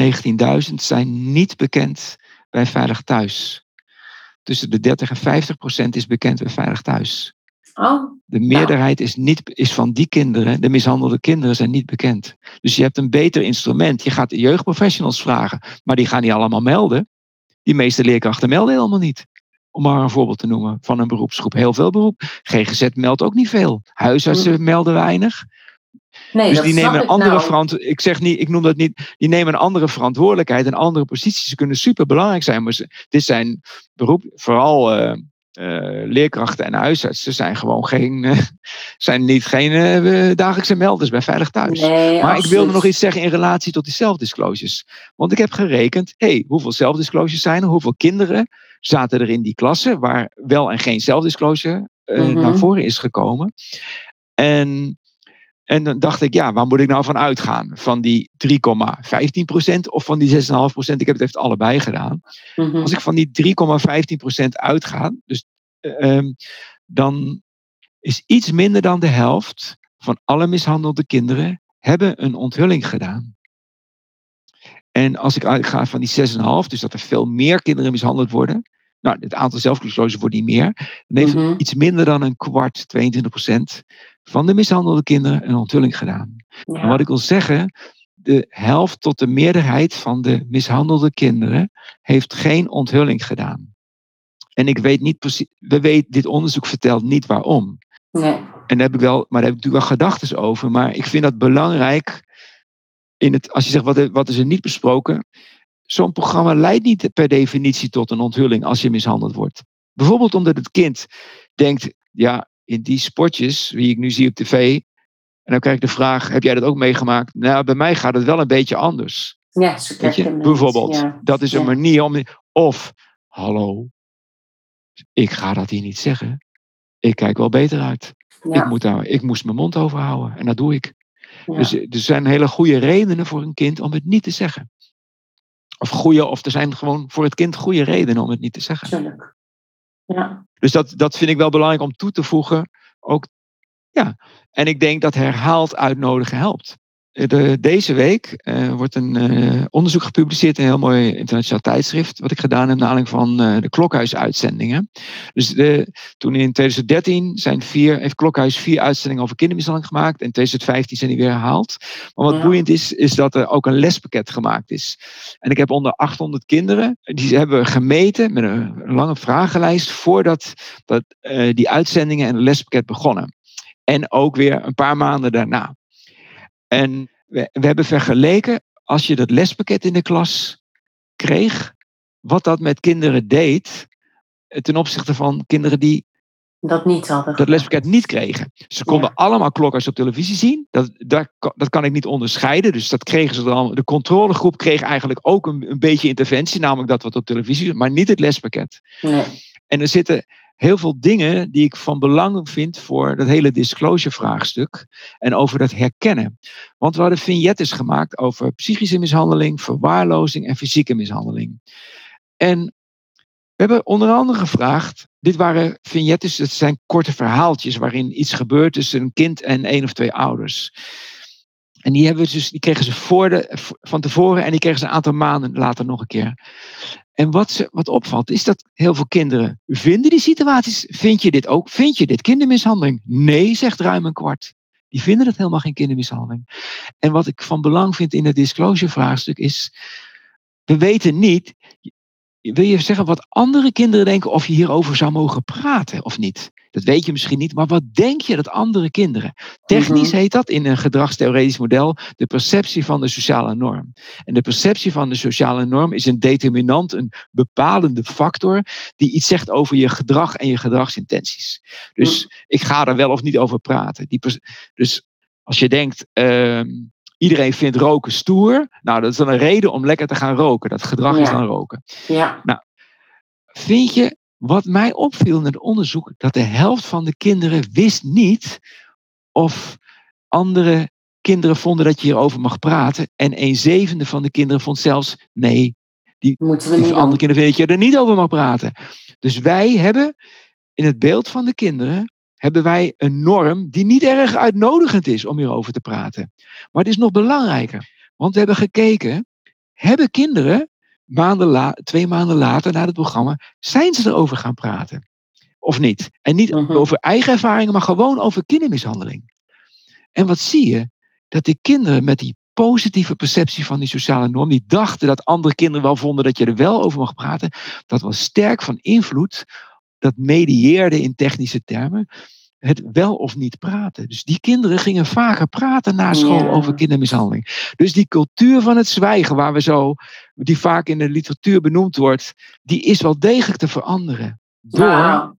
119.000 zijn niet bekend bij Veilig Thuis. Tussen de 30 en 50 procent is bekend bij Veilig Thuis. Oh, de meerderheid is, niet, is van die kinderen, de mishandelde kinderen zijn niet bekend. Dus je hebt een beter instrument. Je gaat de jeugdprofessionals vragen, maar die gaan niet allemaal melden. Die meeste leerkrachten melden helemaal niet. Om maar een voorbeeld te noemen van een beroepsgroep. Heel veel beroep. GGZ meldt ook niet veel. Huisartsen mm. melden weinig. Nee, dus die nemen een andere nou. verantwoordelijkheid. Ik zeg niet, ik noem dat niet. Die nemen een andere verantwoordelijkheid en andere posities. Ze kunnen super belangrijk zijn, maar ze, dit zijn beroep, vooral uh, leerkrachten en huisartsen zijn gewoon geen, zijn niet geen dagelijkse melders bij Veilig Thuis. Nee, maar ik wilde nog iets zeggen in relatie tot die self-disclosures. Want ik heb gerekend, hey, hoeveel self-disclosures zijn er? Hoeveel kinderen zaten er in die klasse waar wel en geen self-disclosure Mhm. naar voren is gekomen? En, en dan dacht ik, ja, waar moet ik nou van uitgaan? Van die 3,15% of van die 6,5%? Ik heb het even allebei gedaan. Mhm. Als ik van die 3,15% uitga, dus, eh, ehm, dan is iets minder dan de helft van alle mishandelde kinderen hebben een onthulling gedaan. En als ik uitga van die 6,5, dus dat er veel meer kinderen mishandeld worden. Nou, het aantal zelfdisclosures wordt niet meer. Dan heeft Mhm. iets minder dan een kwart, 22% van de mishandelde kinderen een onthulling gedaan. Ja. En wat ik wil zeggen, de helft tot de meerderheid van de mishandelde kinderen heeft geen onthulling gedaan. En ik weet niet precies, we weten, dit onderzoek vertelt niet waarom. Nee. En daar heb ik wel, maar daar heb ik natuurlijk wel gedachten over. Maar ik vind dat belangrijk. In het, als je zegt wat, wat is er niet besproken. Zo'n programma leidt niet per definitie tot een onthulling als je mishandeld wordt. Bijvoorbeeld omdat het kind denkt, ja, in die spotjes, wie ik nu zie op tv. En dan krijg ik de vraag, heb jij dat ook meegemaakt? Nou, bij mij gaat het wel een beetje anders. Ja, Weet je? het. Bijvoorbeeld, Ja. dat is een Ja. manier om. Of, hallo, ik ga dat hier niet zeggen. Ik kijk wel beter uit. Ja. Ik, moet daar, ik moest mijn mond overhouden en dat doe ik. Dus er zijn hele goede redenen voor een kind om het niet te zeggen. Of, goede, of er zijn gewoon voor het kind goede redenen om het niet te zeggen. Tuurlijk. Ja. Dus dat, dat vind ik wel belangrijk om toe te voegen. Ook, ja. En ik denk dat herhaald uitnodigen helpt. De, deze week eh, wordt een eh, onderzoek gepubliceerd in een heel mooi internationaal tijdschrift. Wat ik gedaan heb naar aanleiding van eh, de Klokhuisuitzendingen. Dus de, toen in 2013 zijn vier, heeft Klokhuis vier uitzendingen over kindermishandeling gemaakt. En in 2015 zijn die weer herhaald. Maar wat Ja. boeiend is, is dat er ook een lespakket gemaakt is. En ik heb onder 800 kinderen, die hebben we gemeten met een lange vragenlijst voordat dat, eh, die uitzendingen en het lespakket begonnen. En ook weer een paar maanden daarna. En we, we hebben vergeleken, als je dat lespakket in de klas kreeg, wat dat met kinderen deed eh, ten opzichte van kinderen die Dat niet hadden. dat lespakket niet kregen. Ze konden allemaal klokkers op televisie zien. Dat, kan- dat kan ik niet onderscheiden. Dus dat kregen ze dan. De controlegroep kreeg eigenlijk ook een, een beetje interventie, namelijk dat wat op televisie, maar niet het lespakket. Nee. En er zitten heel veel dingen die ik van belang vind voor dat hele disclosure vraagstuk en over dat herkennen. Want we hadden vignettes gemaakt over psychische mishandeling, verwaarlozing en fysieke mishandeling. En we hebben onder andere gevraagd, dit waren vignettes, dat zijn korte verhaaltjes waarin iets gebeurt tussen een kind en één of twee ouders. En die, hebben dus, die kregen ze voor de, van tevoren en die kregen ze een aantal maanden later nog een keer. En wat, wat opvalt, is dat heel veel kinderen vinden die situaties. Vind je dit ook? Vind je dit kindermishandeling? Nee, zegt ruim een kwart. Die vinden het helemaal geen kindermishandeling. En wat ik van belang vind in het disclosure vraagstuk is, we weten niet, wil je zeggen wat andere kinderen denken of je hierover zou mogen praten of niet? Dat weet je misschien niet, maar wat denk je dat andere kinderen? Technisch Mhm. heet dat in een gedragstheoretisch model de perceptie van de sociale norm. En de perceptie van de sociale norm is een determinant, een bepalende factor die iets zegt over je gedrag en je gedragsintenties. Dus ik ga er wel of niet over praten. Die dus als je denkt, ehm, iedereen vindt roken stoer, nou dat is dan een reden om lekker te gaan roken. Dat gedrag is dan roken. Ja. Vind je, wat mij opviel in het onderzoek, dat de helft van de kinderen wist niet of andere kinderen vonden dat je hierover mag praten. En een zevende van de kinderen vond zelfs, nee, die niet andere kinderen vinden dat je er niet over mag praten. Dus wij hebben in het beeld van de kinderen, hebben wij een norm die niet erg uitnodigend is om hierover te praten. Maar het is nog belangrijker, want we hebben gekeken, hebben kinderen maanden la, twee maanden later na het programma, zijn ze erover gaan praten? Of niet? En niet Mhm. over eigen ervaringen, maar gewoon over kindermishandeling. En wat zie je? Dat die kinderen met die positieve perceptie van die sociale norm, die dachten dat andere kinderen wel vonden dat je er wel over mag praten, dat was sterk van invloed, dat medieerde in technische termen, het wel of niet praten. Dus die kinderen gingen vaker praten na school Ja. over kindermishandeling. Dus die cultuur van het zwijgen, waar we zo, die vaak in de literatuur benoemd wordt, die is wel degelijk te veranderen. Door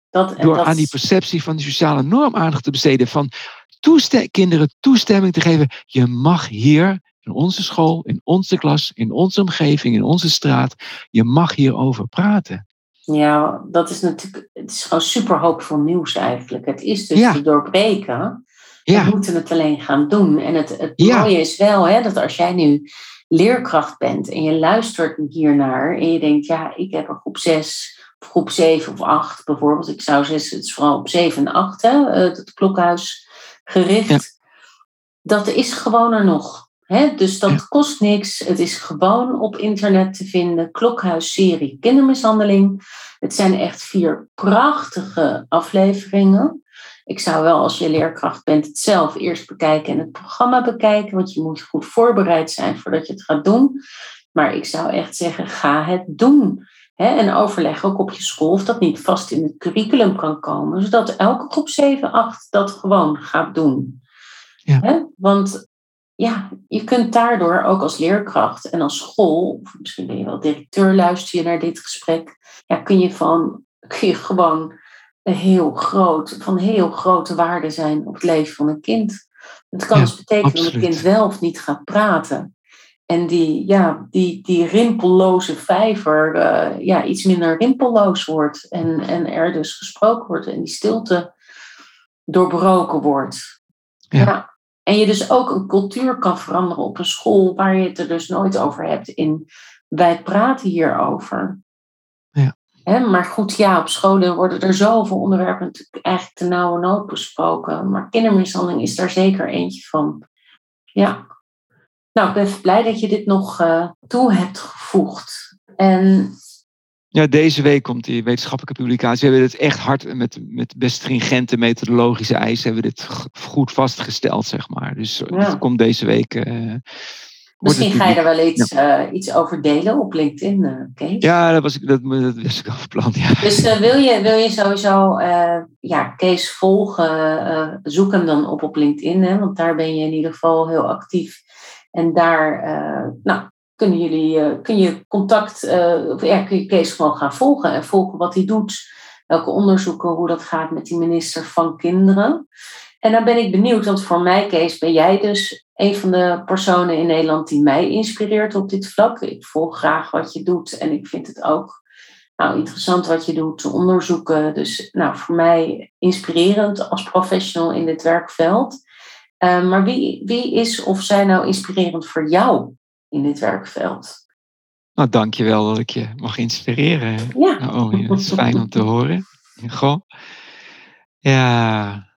Dat, Door aan die perceptie van die sociale norm aandacht te besteden. Van kinderen toestemming te geven. Je mag hier in onze school, in onze klas, in onze omgeving, in onze straat. Je mag hierover praten. Ja, dat is natuurlijk, het is gewoon super hoopvol nieuws eigenlijk. Het is dus te doorbreken. Ja. We moeten het alleen gaan doen. En het, het mooie is wel hè, dat als jij nu leerkracht bent en je luistert hiernaar en je denkt, ja, ik heb een groep 6 of groep 7 of 8 bijvoorbeeld. Ik zou zeggen, het is vooral op 7 en 8, hè, het klokhuis gericht. Dat is gewoon er nog. Dus dat kost niks. Het is gewoon op internet te vinden. Klokhuis-serie kindermishandeling. Het zijn echt vier prachtige afleveringen. Ik zou wel als je leerkracht bent het zelf eerst bekijken en het programma bekijken. Want je moet goed voorbereid zijn voordat je het gaat doen. Maar ik zou echt zeggen, ga het doen. en overleg ook op je school of dat niet vast in het curriculum kan komen. Zodat elke groep 7, 8 dat gewoon gaat doen. Ja. Want ja, je kunt daardoor ook als leerkracht en als school, of misschien ben je wel directeur, luister je naar dit gesprek, ja, kun je, van, kun je gewoon heel groot, van heel grote waarde zijn op het leven van een kind. Het kan dus betekenen dat een kind wel of niet gaat praten. En die, ja, die, die rimpelloze vijver uh, ja, iets minder rimpelloos wordt. En, en er dus gesproken wordt en die stilte doorbroken wordt. ja. En je dus ook een cultuur kan veranderen op een school waar je het er dus nooit over hebt. In, wij praten hierover. Ja. maar goed, ja, op scholen worden er zoveel onderwerpen natuurlijk eigenlijk te nauwe nood besproken. Maar kindermishandeling is daar zeker eentje van. Ja. Nou, ik ben blij dat je dit nog uh, toe hebt gevoegd. En ja, deze week komt die wetenschappelijke publicatie. We hebben het echt hard met, met best stringente methodologische eisen hebben we dit goed vastgesteld, zeg maar. Dus eh, het komt deze week. Uh, Misschien ga je er wel iets, uh, iets over delen op LinkedIn, uh, Kees. Ja, dat was ik, dat, dat wist ik al van plan. Ja. Dus wil, je, wil je sowieso ja, Kees volgen? zoek hem dan op op LinkedIn, hè, want daar ben je in ieder geval heel actief. En daar, nou, kunnen jullie, uh, kun je contact, uh, ja, kun je Kees gewoon gaan volgen en volgen wat hij doet, welke onderzoeken, hoe dat gaat met die minister van Kinderen. En dan ben ik benieuwd, want voor mij, Kees, ben jij dus een van de personen in Nederland die mij inspireert op dit vlak. Ik volg graag wat je doet en ik vind het ook nou, interessant wat je doet, onderzoeken. Dus nou, voor mij inspirerend als professional in dit werkveld. Uh, maar wie, wie is of zijn nou inspirerend voor jou in dit werkveld. Nou, dankjewel dat ik je mag inspireren. Ja. Nou, dat is fijn om te horen. Goh. Ja.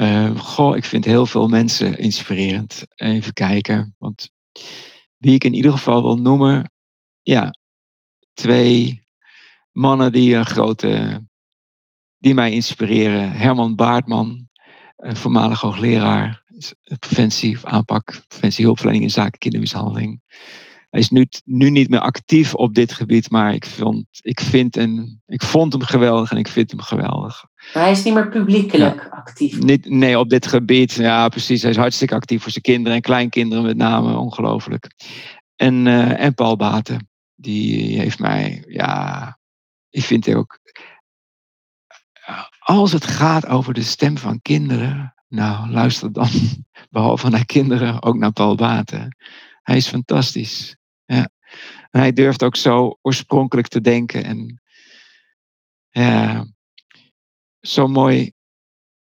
Uh, goh, ik vind heel veel mensen inspirerend. Even kijken. Want wie ik in ieder geval wil noemen. Ja, twee mannen die een grote. die mij inspireren. Herman Baartman, voormalig hoogleraar preventie of aanpak, preventiehulpverlening in zaken kindermishandeling. Hij is nu, nu niet meer actief op dit gebied, maar ik, vond, ik, vind en, ik vond hem geweldig en ik vind hem geweldig. Maar hij is niet meer publiekelijk actief? Niet, nee, op dit gebied. Ja, precies. Hij is hartstikke actief voor zijn kinderen en kleinkinderen met name. Ongelooflijk. En, uh, en Paul Baten, die heeft mij, ja, ik vind ook. Als het gaat over de stem van kinderen, nou, luister dan, behalve naar kinderen, ook naar Paul Baten. Hij is fantastisch. Ja. En hij durft ook zo oorspronkelijk te denken. En ja, zo mooi.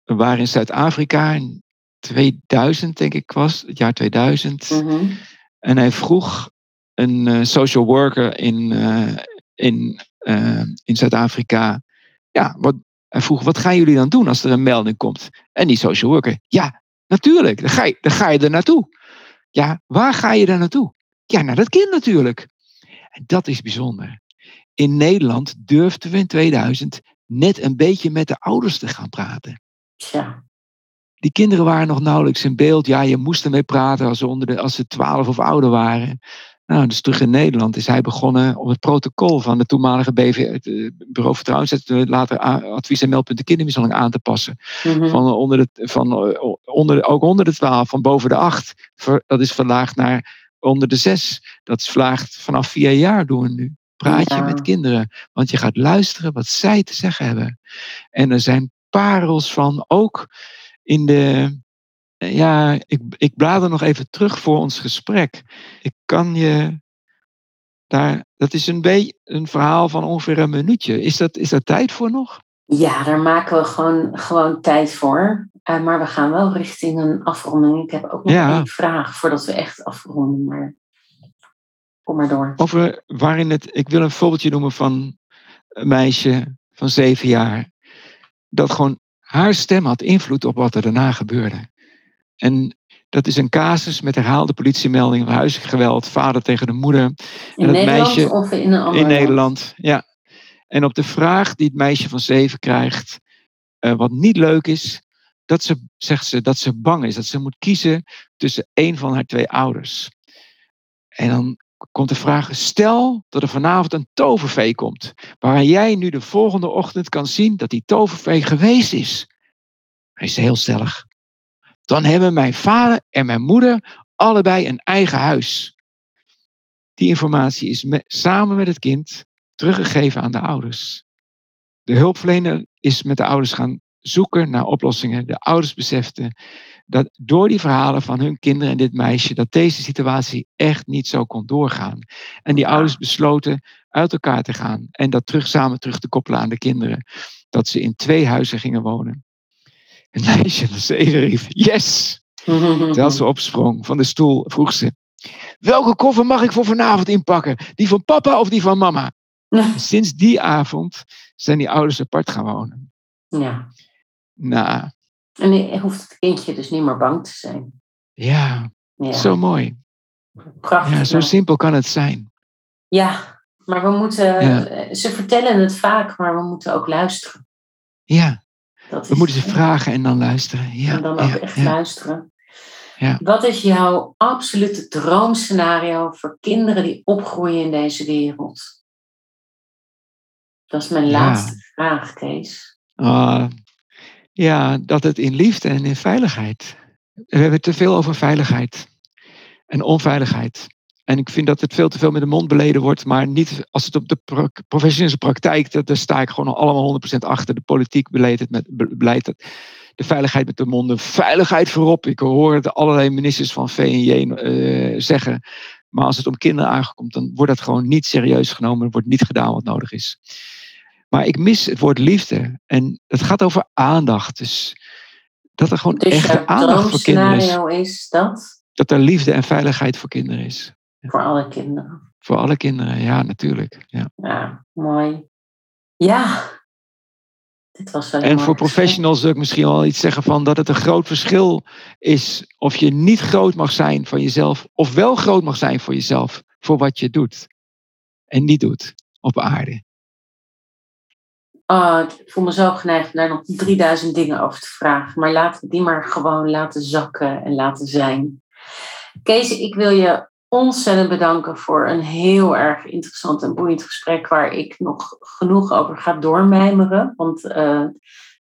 We waren in Zuid-Afrika in 2000, denk ik was, het jaar 2000. Mhm. En hij vroeg een uh, social worker in, uh, in, uh, in Zuid-Afrika, ja, wat, hij vroeg, wat gaan jullie dan doen als er een melding komt? En die social worker, ja, natuurlijk, dan ga je, dan ga je er naartoe. Ja, waar ga je dan naartoe? Ja, naar dat kind natuurlijk. En dat is bijzonder. In Nederland durfden we in 2000 net een beetje met de ouders te gaan praten. Ja. Die kinderen waren nog nauwelijks in beeld. Ja, je moest ermee praten als ze, onder de, als ze 12 of ouder waren. Nou, dus terug in Nederland is hij begonnen om het protocol van de toenmalige BV, het eh, Bureau Vertrouwenswet, later advies en meldpunten kindermishandeling aan te passen. Mhm. Van onder de, van eh, onder, ook onder de 12, van boven de 8. Dat is verlaagd naar onder de 6. Dat is verlaagd vanaf vier jaar doen we nu. praat je Ja. met kinderen. Want je gaat luisteren wat zij te zeggen hebben. En er zijn parels van, ook in de. Ja, ik, ik blader nog even terug voor ons gesprek. Ik kan je daar. Dat is een beetje een verhaal van ongeveer een minuutje. Is dat, is dat tijd voor nog? Ja, daar maken we gewoon, gewoon tijd voor. Eh, maar we gaan wel richting een afronding. Ik heb ook nog Ja. één vraag voordat we echt afronden. Maar kom maar door. Over waarin het. Ik wil een voorbeeldje noemen van een meisje van zeven jaar. Dat gewoon haar stem had invloed op wat er daarna gebeurde. En dat is een casus met herhaalde politiemeldingen van huiselijk geweld, vader tegen de moeder. In dat Nederland meisje of in een ander in land? Nederland. Ja. En op de vraag die het meisje van zeven krijgt, eh, wat niet leuk is, dat ze, zegt ze dat ze bang is. Dat ze moet kiezen tussen één van haar twee ouders. En dan komt de vraag, stel dat er vanavond een tovervee komt, waar jij nu de volgende ochtend kan zien dat die tovervee geweest is. Hij is heel stellig. Dan hebben mijn vader en mijn moeder allebei een eigen huis. Die informatie is me- samen met het kind teruggegeven aan de ouders. De hulpverlener is met de ouders gaan zoeken naar oplossingen. De ouders beseften dat door die verhalen van hun kinderen en dit meisje, dat deze situatie echt niet zo kon doorgaan. En die ouders besloten uit elkaar te gaan en dat terug samen terug te koppelen aan de kinderen. Dat ze in twee huizen gingen wonen. Het meisje van zeven riep, yes! Terwijl ze opsprong van de stoel, vroeg ze: Welke koffer mag ik voor vanavond inpakken? Die van papa of die van mama? Sinds die avond zijn die ouders apart gaan wonen. ja. Nou, En hoeft het kindje dus niet meer bang te zijn. ja, Ja. zo mooi. Prachtig. Ja, zo nou. simpel kan het zijn. Ja, maar we moeten. Ja. eh, Ze vertellen het vaak, maar we moeten ook luisteren. Ja, Dat we moeten ze vragen en dan luisteren. Ja, en dan ook ja, echt ja. luisteren. Ja. Wat is jouw absolute droomscenario voor kinderen die opgroeien in deze wereld? Dat is mijn laatste vraag, Kees. Ah, ja, dat het in liefde en in veiligheid. We hebben te veel over veiligheid en onveiligheid. En ik vind dat het veel te veel met de mond beleden wordt, maar niet als het op de pro- professionele praktijk, dat, daar sta ik gewoon allemaal 100% achter. De politiek beleidt het met het. De veiligheid met de monden, veiligheid voorop. Ik hoor het allerlei ministers van VNJ eh, zeggen. Maar als het om kinderen aankomt, dan wordt dat gewoon niet serieus genomen. Er wordt niet gedaan wat nodig is. Maar ik mis het woord liefde. En het gaat over aandacht. Dus dat er gewoon Dus jouw aandacht voor kinderen is. droomscenario is dat Dat er liefde en veiligheid voor kinderen is. Voor alle kinderen. Voor alle kinderen, ja, natuurlijk. Ja. Ja, mooi. Ja, dit was wel En voor professionals wil ik misschien wel iets zeggen van dat het een groot verschil is of je niet groot mag zijn van jezelf, of wel groot mag zijn voor jezelf, voor wat je doet en niet doet op aarde. Oh, ik voel me zo geneigd om daar nog 3000 dingen over te vragen. Maar laten we die maar gewoon laten zakken en laten zijn. Kees, ik wil je ontzettend bedanken voor een heel erg interessant en boeiend gesprek. Waar ik nog genoeg over ga doormijmeren. Want eh,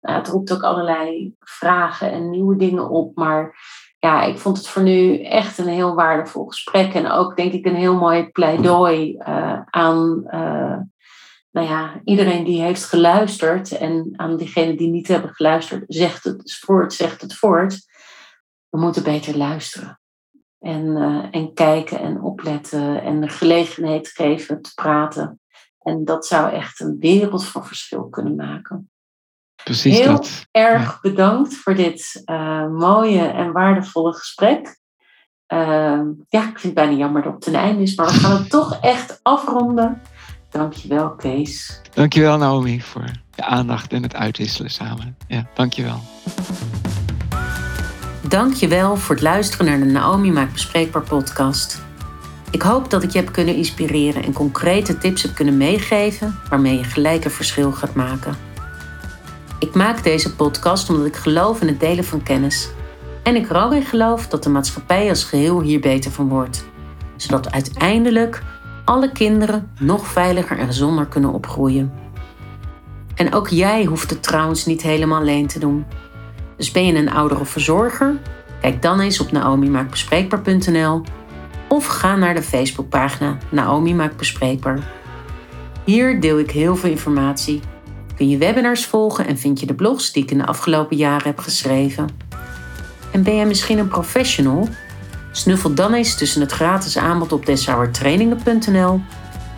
nou, het roept ook allerlei vragen en nieuwe dingen op. Maar ja, ik vond het voor nu echt een heel waardevol gesprek. En ook denk ik een heel mooi pleidooi eh, aan. eh, nou ja, iedereen die heeft geluisterd en aan diegenen die niet hebben geluisterd, zegt het voort, zegt het voort. We moeten beter luisteren. En, eh, en kijken en opletten en de gelegenheid geven te praten. En dat zou echt een wereld van verschil kunnen maken. Precies Heel dat. Erg bedankt voor dit eh, mooie en waardevolle gesprek. Ehm, ja, ik vind het bijna jammer dat het een einde is, maar we gaan het toch echt afronden. Dankjewel, Kees. Dankjewel Naomi voor je aandacht en het uitwisselen samen. Ja, dankjewel. Dankjewel voor het luisteren naar de Naomi Maakt Bespreekbaar podcast. Ik hoop dat ik je heb kunnen inspireren en concrete tips heb kunnen meegeven waarmee je gelijk een verschil gaat maken. Ik maak deze podcast omdat ik geloof in het delen van kennis. En ik er ook in geloof dat de maatschappij als geheel hier beter van wordt. Zodat uiteindelijk alle kinderen nog veiliger en gezonder kunnen opgroeien. En ook jij hoeft het trouwens niet helemaal alleen te doen. Dus ben je een ouder of verzorger? Kijk dan eens op naomimaakbespreekbaar.nl of ga naar de Facebookpagina Naomi Maakt Bespreekbaar. Hier deel ik heel veel informatie. Kun je webinars volgen en vind je de blogs die ik in de afgelopen jaren heb geschreven. En ben jij misschien een professional? Snuffel dan eens tussen het gratis aanbod op deshouwertrainingen.nl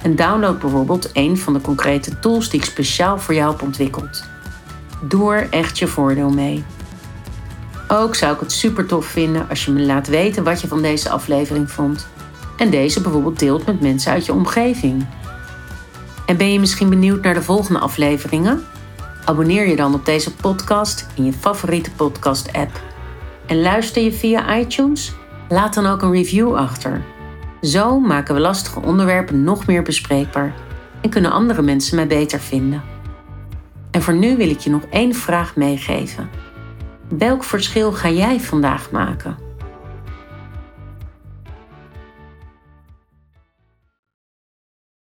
en download bijvoorbeeld een van de concrete tools die ik speciaal voor jou heb ontwikkeld. Doe er echt je voordeel mee. Ook zou ik het super tof vinden als je me laat weten wat je van deze aflevering vond. En deze bijvoorbeeld deelt met mensen uit je omgeving. En ben je misschien benieuwd naar de volgende afleveringen? Abonneer je dan op deze podcast in je favoriete podcast-app. En luister je via iTunes? Laat dan ook een review achter. Zo maken we lastige onderwerpen nog meer bespreekbaar en kunnen andere mensen mij beter vinden. En voor nu wil ik je nog één vraag meegeven. Welk verschil ga jij vandaag maken?